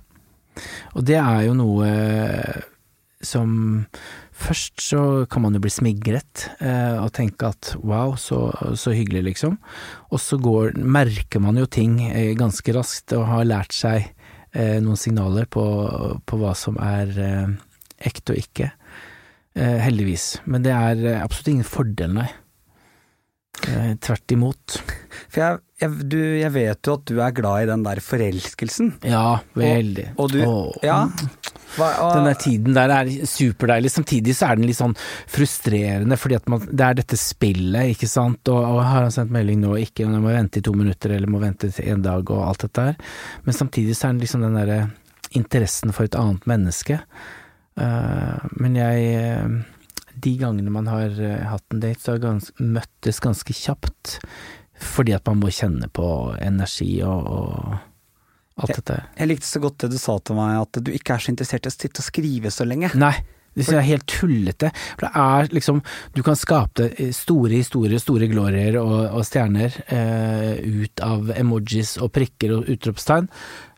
Og det er jo noe som Først så kan man jo bli smigret eh, og tenke at wow, så, så hyggelig, liksom. Og så går, merker man jo ting eh, ganske raskt og har lært seg eh, noen signaler på, på hva som er eh, ekte og ikke. Eh, heldigvis. Men det er eh, absolutt ingen fordel, nei. Eh, tvert imot. For jeg, jeg, du, jeg vet jo at du er glad i den der forelskelsen. Ja, veldig. Og du Åh. Ja. Hva, og, Den der tiden der er superdeilig. Samtidig så er den litt sånn frustrerende, fordi at man, det er dette spillet, ikke sant. Og, og har han sendt melding nå, ikke om jeg må vente i to minutter, eller må vente til en dag, og alt dette her. Men samtidig så er det liksom den derre interessen for et annet menneske. Uh, men jeg eh, De gangene man har eh, hatt en date, så har gans møttes ganske kjapt. Fordi at man må kjenne på energi og, og alt dette jeg likte så godt det du sa til meg, at du ikke er så interessert i å sitte og skrive så lenge. Nei, det synes jeg er helt tullete. For det er liksom Du kan skape store historier, store glorier og, og stjerner eh, ut av emojis og prikker og utropstegn,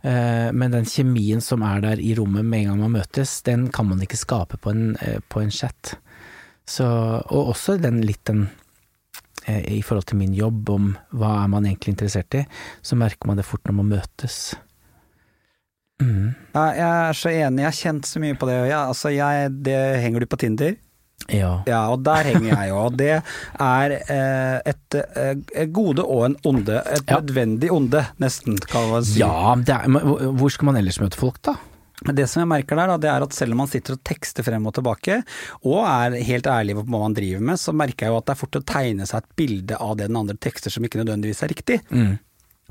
eh, men den kjemien som er der i rommet med en gang man møtes, den kan man ikke skape på en, eh, på en chat. Så, og også den litt den eh, i forhold til min jobb om hva er man egentlig interessert i, så merker man det fort når man møtes. Mm. Ja, jeg er så enig, jeg har kjent så mye på det. Ja, altså jeg, det henger du på Tinder? Ja. Ja, og der henger jeg jo. Og det er eh, et et, gode og en onde. Et nødvendig onde, nesten, kan man si. Ja, er, hvor skal man ellers møte folk, da? Det som jeg merker der, det er at selv om man sitter og tekster frem og tilbake, og er helt ærlig på hva man driver med, så merker jeg jo at det er fort å tegne seg et bilde av det den andre tekster som ikke nødvendigvis er riktig.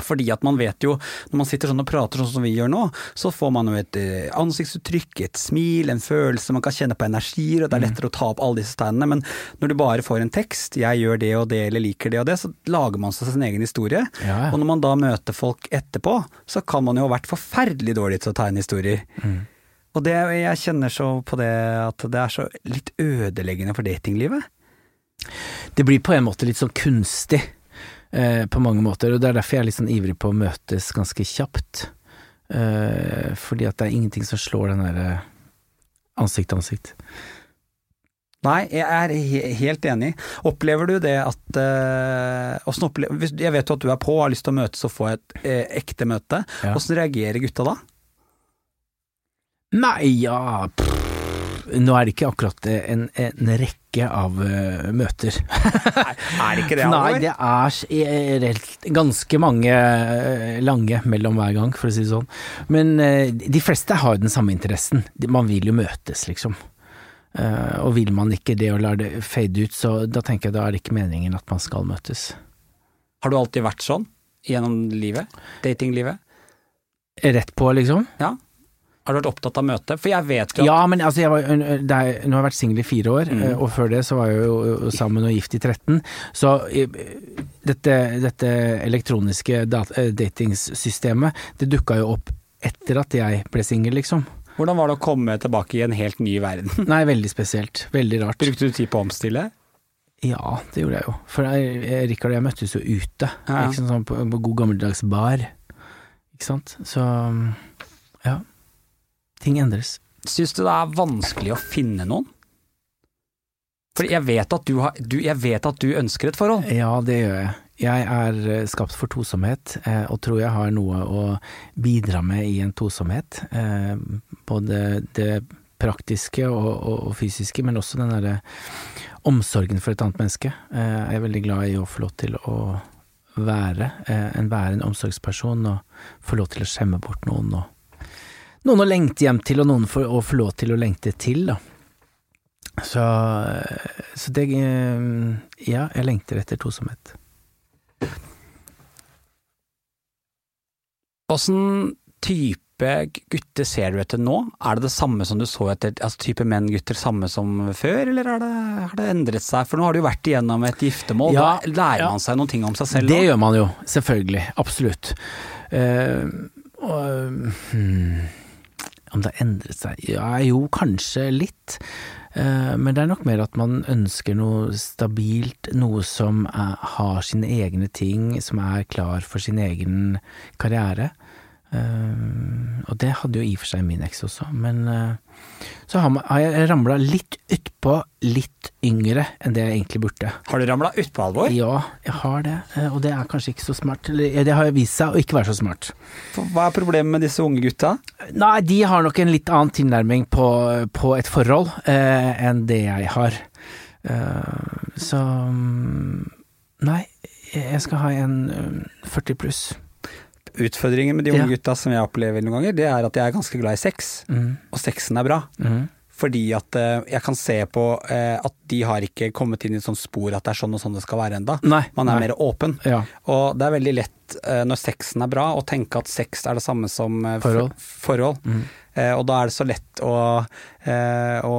Fordi at man vet jo, når man sitter sånn og prater sånn som vi gjør nå, så får man jo et eh, ansiktsuttrykk, et smil, en følelse, man kan kjenne på energier, og det er lettere å ta opp alle disse tegnene. Men når du bare får en tekst, jeg gjør det og det, eller liker det og det, så lager man seg sin egen historie. Ja, ja. Og når man da møter folk etterpå, så kan man jo ha vært forferdelig dårlig til å tegne historier. Og det, jeg kjenner så på det at det er så litt ødeleggende for datinglivet. Det blir på en måte litt sånn kunstig eh, på mange måter, og det er derfor jeg er litt sånn ivrig på å møtes ganske kjapt. Eh, fordi at det er ingenting som slår den derre ansikt til ansikt. Nei, jeg er he helt enig. Opplever du det at øh, opplever, hvis, Jeg vet jo at du er på og har lyst til å møtes og få et øh, ekte møte. Ja. Hvordan reagerer gutta da? Nei, ja pff, Nå er det ikke akkurat en, en rekke av uh, møter. Er det ikke det, [LAUGHS] Nei, det er eh, ganske mange eh, lange mellom hver gang, for å si det sånn. Men uh, de fleste har jo den samme interessen. Man vil jo møtes, liksom. Uh, og vil man ikke det og lar det fade ut, så da tenker jeg da er det ikke meningen at man skal møtes. Har du alltid vært sånn gjennom livet? Datinglivet? Rett på, liksom? Ja. Har du vært opptatt av møte? For jeg vet jo at Ja, men altså, jeg var, er, nå har jeg vært singel i fire år, Mm. og før det så var jeg jo sammen og gift i 13. Så dette, dette elektroniske dat datingssystemet, det dukka jo opp etter at jeg ble singel, liksom. Hvordan var det å komme tilbake i en helt ny verden? [LAUGHS] Nei, veldig spesielt. Veldig rart. Brukte du tid på å omstille? Ja, det gjorde jeg jo. For Rikard og jeg møttes jo ute, Ja. ikke sant, sånn på, på god gammeldags bar. Ikke sant. Så ja. Ting endres. Syns du det er vanskelig å finne noen? For jeg vet at du, jeg vet at du ønsker et forhold. Ja, det gjør jeg. Jeg er eh, skapt for tosomhet, eh, og tror jeg har noe å bidra med i en tosomhet. Eh, både det praktiske og, og, og fysiske, men også den derre omsorgen for et annet menneske. Jeg er veldig glad i å få lov til å være en, være en omsorgsperson, og få lov til å skjemme bort noen. Og, noen å lengte hjem til, og noen for, å få lov til å lengte til, da. Så, så det eh, Ja, jeg lengter etter tosomhet. Åssen type gutter ser du etter nå? Er det det samme som du så etter, altså type menn-gutter samme som før, eller det, har det endret seg? For nå har du jo vært igjennom et giftermål, Ja, da lærer ja. man seg noen ting om seg selv Det nå. gjør man jo, selvfølgelig. Absolutt. Uh, og, hmm, om det har endret seg? Ja, jo, kanskje litt. Eh, men det er nok mer at man ønsker noe stabilt, noe som er, har sine egne ting, som er klar for sin egen karriere. Eh, og det hadde jo i og for seg min eks også, men eh, så har, jeg ramla litt utpå litt yngre enn det jeg egentlig burde. Har du ramla utpå, Alvor? Ja, jeg har det, eh, og det er kanskje ikke så smart. Eller eh, det har vist seg å ikke være så smart. Hva er problemet med disse unge gutta? Nei, de har nok en litt annen tilnærming på, på et forhold eh, enn det jeg har. Eh, så mm, Nei, jeg skal ha en mm, 40 pluss. Utfordringen med de unge Ja. gutta som jeg opplever noen ganger, det er at jeg er ganske glad i sex, Mm. og sexen er bra. Mm. Fordi at eh, jeg kan se på eh, at de har ikke kommet inn i et sånt spor at det er sånn og sånn det skal være enda. Nei. Man er nei. mer åpen. Ja. Og det er veldig lett eh, når sexen er bra å tenke at sex er det samme som Forhold. forhold. Mm. Og da er det så lett å, å,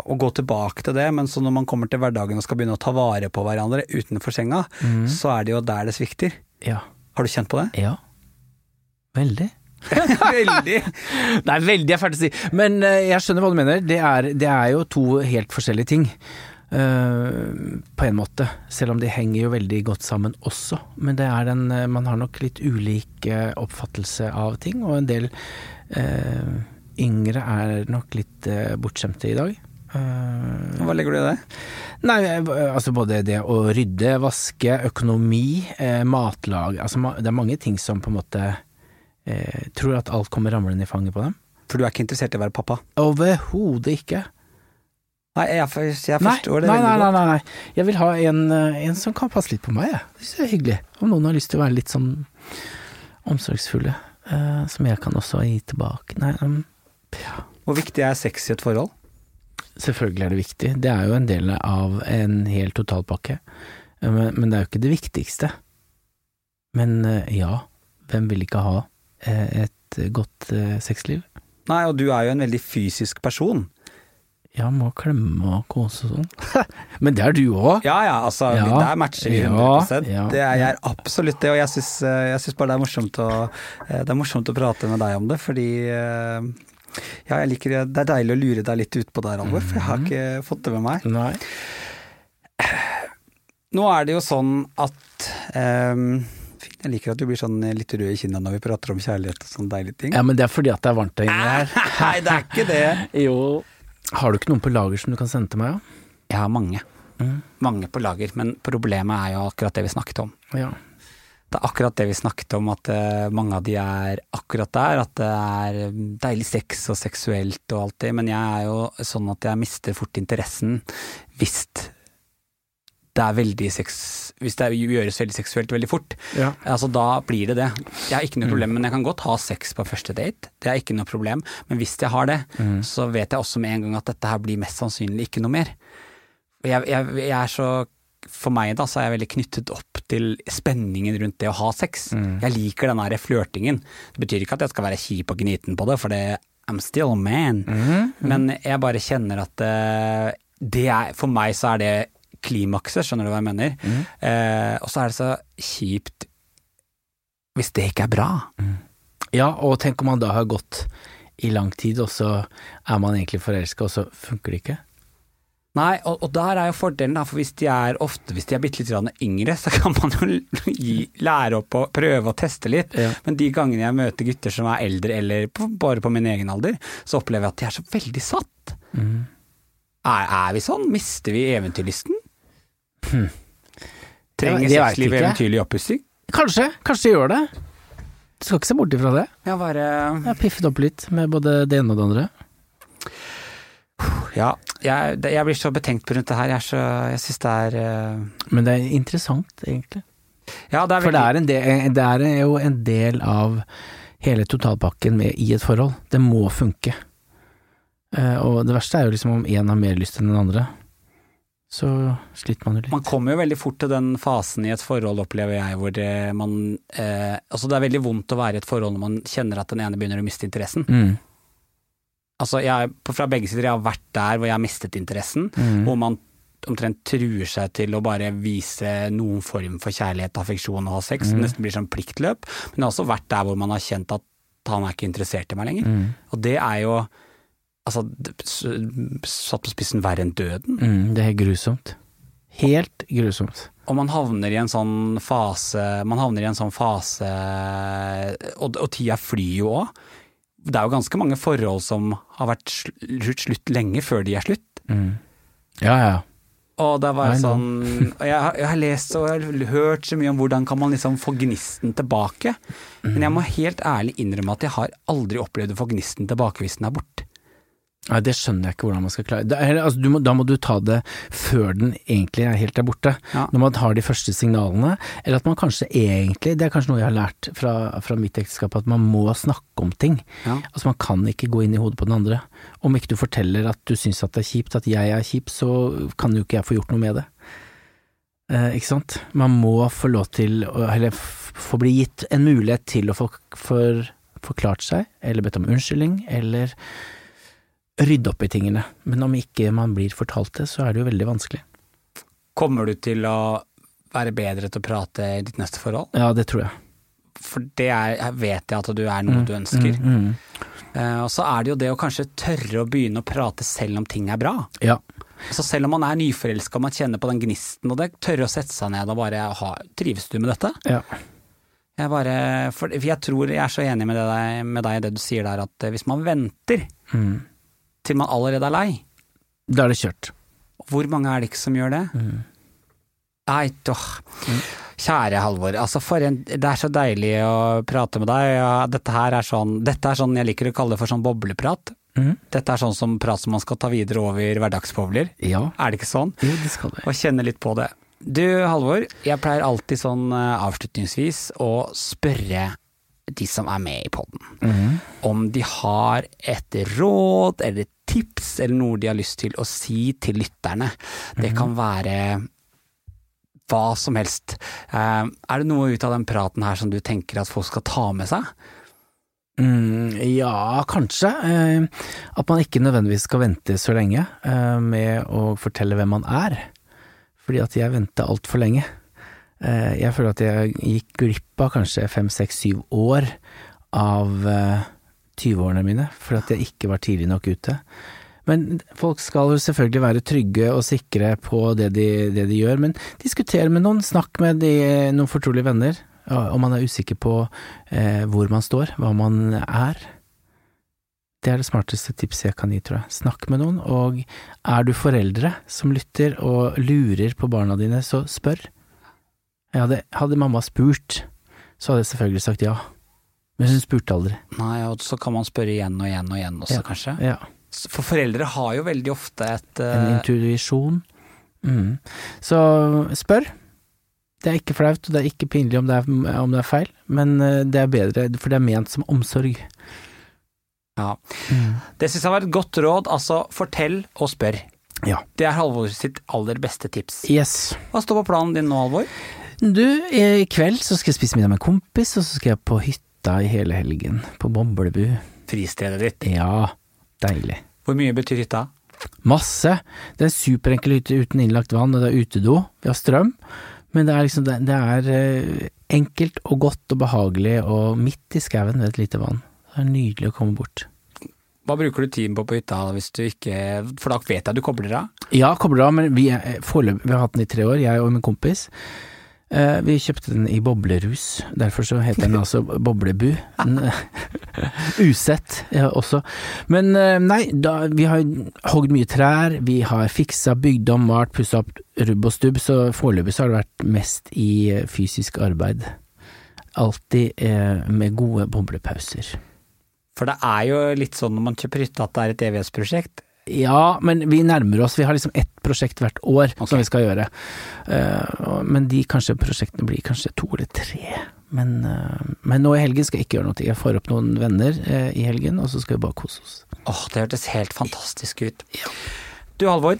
å gå tilbake til det, men så når man kommer til hverdagen og skal begynne å ta vare på hverandre utenfor senga, Mm. så er det jo der det svikter. ja. Har du kjent på det? Ja. Veldig. [LAUGHS] Veldig! Nei, veldig er fælt å si. Men eh, jeg skjønner hva du mener. Det er, det er jo to helt forskjellige ting. Uh, på en måte. Selv om de henger jo veldig godt sammen også. Men det er den uh, Man har nok litt ulik eh, oppfattelse av ting, og en del eh, yngre er nok litt eh, bortskjemte i dag. Eh, Hva legger du i det? Nei, eh, altså både det å rydde, vaske, økonomi, eh, matlag Altså det er mange ting som på en måte eh, Tror at alt kommer ramlende i fanget på dem. For du er ikke interessert i å være pappa? Overhodet ikke. Nei, jeg, jeg Nei, forstår det nei, veldig nei, nei, nei, nei. Jeg vil ha en, eh, en som kan passe litt på meg, jeg. Det synes jeg er hyggelig. Om noen har lyst til å være litt sånn omsorgsfulle, eh, som jeg kan også gi tilbake. Nei, um, ja. Hvor viktig er sex i et forhold? Selvfølgelig er det viktig. Det er jo en del av en hel totalpakke. Eh, Men, men det er jo ikke det viktigste. Men eh, ja, hvem vil ikke ha et godt eh, sexliv? Nei, og du er jo en veldig fysisk person. Ja, må klemme og kose og sånn. [LAUGHS] men det er du òg. Ja ja, altså, Ja, der matcher vi 100 ja. Det er jeg absolutt det, og jeg syns, eh, bare det er morsomt å eh, Det er morsomt å prate med deg om det, fordi eh, ja, jeg liker det. Det er deilig å lure deg litt utpå der, Alvor, for jeg har ikke fått det med meg. Nei. Nå er det jo sånn at fint, Jeg liker at du blir sånn litt rød i kinna når vi prater om kjærlighet og sånne deilige ting. Ja, men det er fordi at det er varmt der inne her. Nei, det er ikke det. [LAUGHS] Jo. Har du ikke noen på lager som du kan sende til meg, da? Jeg har mange. Mm. Mange på lager, men problemet er jo akkurat det vi snakket om. Ja. det er akkurat det vi snakket om, at eh, mange av de er akkurat der. At det er deilig sex og seksuelt og alt det, men jeg er jo sånn at jeg mister fort interessen hvis det er veldig sex Hvis det gjøres veldig seksuelt veldig fort. Ja. Altså Da blir det det. Jeg har ikke noe Mm. problem, men jeg kan godt ha sex på første date. Det er ikke noe problem. Men hvis jeg har det, Mm. så vet jeg også med en gang at dette her blir mest sannsynlig ikke noe mer. Jeg, jeg, jeg er så For meg da, så er jeg veldig knyttet opp til spenningen rundt det å ha sex. Mm. Jeg liker den der flørtingen. Det betyr ikke at jeg skal være kjip og gniten på det, for det I'm still a man. Mm. Men jeg bare kjenner at eh, det er For meg så er det klimakset, skjønner du hva jeg mener? Mm. Eh, og så er det så kjipt hvis det ikke er bra. Ja, og tenk om man da har gått i lang tid, og så er man egentlig forelska, og så funker det ikke. Nei, og, og der er jo fordelen, da, for hvis de er ofte hvis de er bitte litt yngre, så kan man jo [LAUGHS] gi, lære opp og prøve å teste litt. Ja. Men de gangene jeg møter gutter som er eldre, eller på, bare på min egen alder, så opplever jeg at de er så veldig satt. Mm. Er, er vi sånn? Mister vi eventyrlysten? Hm. Trenger Ja, jeg vet sexliv ikke. eventyrlig oppussing? Kanskje, kanskje de gjør det. Du skal ikke se bort ifra det. Ja, bare Jeg har piffet opp litt med både det ene og det andre. Ja, jeg, jeg blir så betenkt på rundt det her. Jeg, så, jeg syns det er uh... Men det er interessant, egentlig. Ja, det er For det er, en del, det er jo en del av hele totalpakken med, i et forhold. Det må funke. Uh, og det verste er jo liksom om én har mer lyst enn den andre. Så sliter man jo litt. Man kommer jo veldig fort til den fasen i et forhold, opplever jeg, hvor det, man eh, Altså, det er veldig vondt å være i et forhold når man kjenner at den ene begynner å miste interessen. Mm. Altså, jeg, fra begge sider, jeg har vært der hvor jeg har mistet interessen, Mm. hvor man omtrent truer seg til å bare vise noen form for kjærlighet, affeksjon og ha sex. Mm. Det nesten blir sånn pliktløp. Men jeg har også vært der hvor man har kjent at han er ikke interessert i meg lenger. Mm. Og det er jo Altså, satt på spissen verre enn døden. Mm, det er grusomt. Helt grusomt. Og man havner i en sånn fase Man havner i en sånn fase Og, og tida flyr jo òg. Det er jo ganske mange forhold som har vært slutt, slutt lenge før de er slutt. Mm. Ja, ja. Og det var jo sånn jeg, har- jeg har lest og jeg har hørt så mye om hvordan kan man liksom få gnisten tilbake. Men jeg må helt ærlig innrømme at jeg har aldri opplevd å få gnisten tilbake hvis den er borte. Nei, det skjønner jeg ikke hvordan man skal klare. Er, altså, du må, da må du ta det før den egentlig er helt der borte. Ja. Når man har de første signalene, eller at man kanskje egentlig, det er kanskje noe jeg har lært fra, fra mitt ekteskap, at man må snakke om ting. Ja. Altså man kan ikke gå inn i hodet på den andre. Om ikke du forteller at du syns at det er kjipt, at jeg er kjip, så kan jo ikke jeg få gjort noe med det. Eh, ikke sant? Man må få lov til, eller få bli gitt en mulighet til å få for, forklart seg, eller bedt om unnskyldning, eller rydde opp i tingene. Men om ikke man blir fortalt det, så er det jo veldig vanskelig. Kommer du til å være bedre til å prate i ditt neste forhold? Ja, det tror jeg. For det er, vet jeg at du er noe du ønsker. Mm, mm. Uh, og så er det jo det å kanskje tørre å begynne å prate selv om ting er bra. Ja. Så selv om man er nyforelska og man kjenner på den gnisten, og det tørre å sette seg ned og bare ha Trives du med dette? ja. Jeg bare For jeg tror jeg er så enig med, det, med deg i det du sier der, at hvis man venter Mm. Til man allerede er lei, Da er det kjørt. hvor mange er det ikke som gjør det? Mm. Nei, åh. Kjære Halvor, altså for en, det er så deilig å prate med deg. Dette her er sånn, dette er sånn jeg liker å kalle det for sånn bobleprat. Mm. Dette er sånn som prat som man skal ta videre over hverdagsbobler. Ja. Er det ikke sånn? Jo, det skal det. Og kjenne litt på det. Du Halvor, jeg pleier alltid sånn eh, avslutningsvis å spørre de som er med i podden, Mm. om de har et råd eller et tips eller noe de har lyst til å si til lytterne. Det kan være hva som helst. Eh, er det noe ut av den praten her som du tenker at folk skal ta med seg? Mm, ja, kanskje. Eh, at man ikke nødvendigvis skal vente så lenge eh, med å fortelle hvem man er. Fordi at jeg venta altfor lenge. Eh, jeg føler at jeg gikk glipp av kanskje fem, seks, syv år av eh, 20-årene mine, fordi at jeg ikke var tidlig nok ute. Men folk skal jo selvfølgelig være trygge og sikre på det de, det de gjør, men diskuter med noen, snakk med de, noen fortrolige venner, om man er usikker på eh, hvor man står, hva man er. Det er det smarteste tipset jeg kan gi, tror jeg. Snakk med noen, og er du foreldre som lytter og lurer på barna dine, så spør. Hadde, hadde mamma spurt så hadde jeg selvfølgelig sagt ja. Men hun spurte aldri. Nei, og så kan man spørre igjen og igjen og igjen også, Ja. kanskje. Ja. For foreldre har jo veldig ofte et En eh, intuisjon. Mm. Så spør. Det er ikke flaut, og det er ikke pinlig om det er, om det er feil, men eh, det er bedre, for det er ment som omsorg. Ja. Mm. Det syns jeg var et godt råd, altså fortell og spør. Ja. Det er Halvor sitt aller beste tips. Yes. Hva står på planen din nå, Halvor? Du, i kveld så skal jeg spise middag med en kompis, og så skal jeg på hytta i hele helgen, på Boblebu. Fristedet ditt. Ja, deilig. Hvor mye betyr hytta? Masse. Det er en superenkel hytte uten innlagt vann, og det er utedo. Vi har strøm. Men det er liksom, det, det er eh, enkelt og godt og behagelig, og midt i skauen ved et lite vann. Det er nydelig å komme bort. Hva bruker du tiden på på hytta hvis du ikke For da vet jeg du kobler av. Ja, kobler av, men vi, er- foreløpig- vi har hatt den i tre år, jeg og min kompis. Eh, vi kjøpte den i boblerus, derfor så heter den altså Boblebu. [LAUGHS] Usett ja, også. Men eh, nei, da, vi har hogd mye trær, vi har fiksa, bygd om, malt, pussa opp rubb og stubb, så foreløpig så har det vært mest i eh, fysisk arbeid. Alltid eh, med gode boblepauser. For det er jo litt sånn når man kjøper hytte at det er et EVS-prosjekt. Ja, men vi nærmer oss. Vi har liksom ett prosjekt hvert år okay. som vi skal gjøre. Uh, men de kanskje prosjektene blir kanskje to eller tre. Men, uh, men nå i helgen skal jeg ikke gjøre noe. Jeg får opp noen venner uh, i helgen, og så skal vi bare kose oss. Åh, det hørtes helt fantastisk ut. Du Halvor,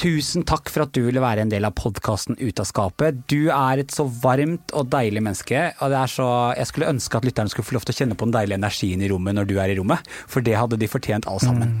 tusen takk for at du ville være en del av podkasten Ut av skapet. Du er et så varmt og deilig menneske, og det er så Jeg skulle ønske at lytterne skulle få lov til å kjenne på den deilige energien i rommet når du er i rommet, for det hadde de fortjent alle sammen.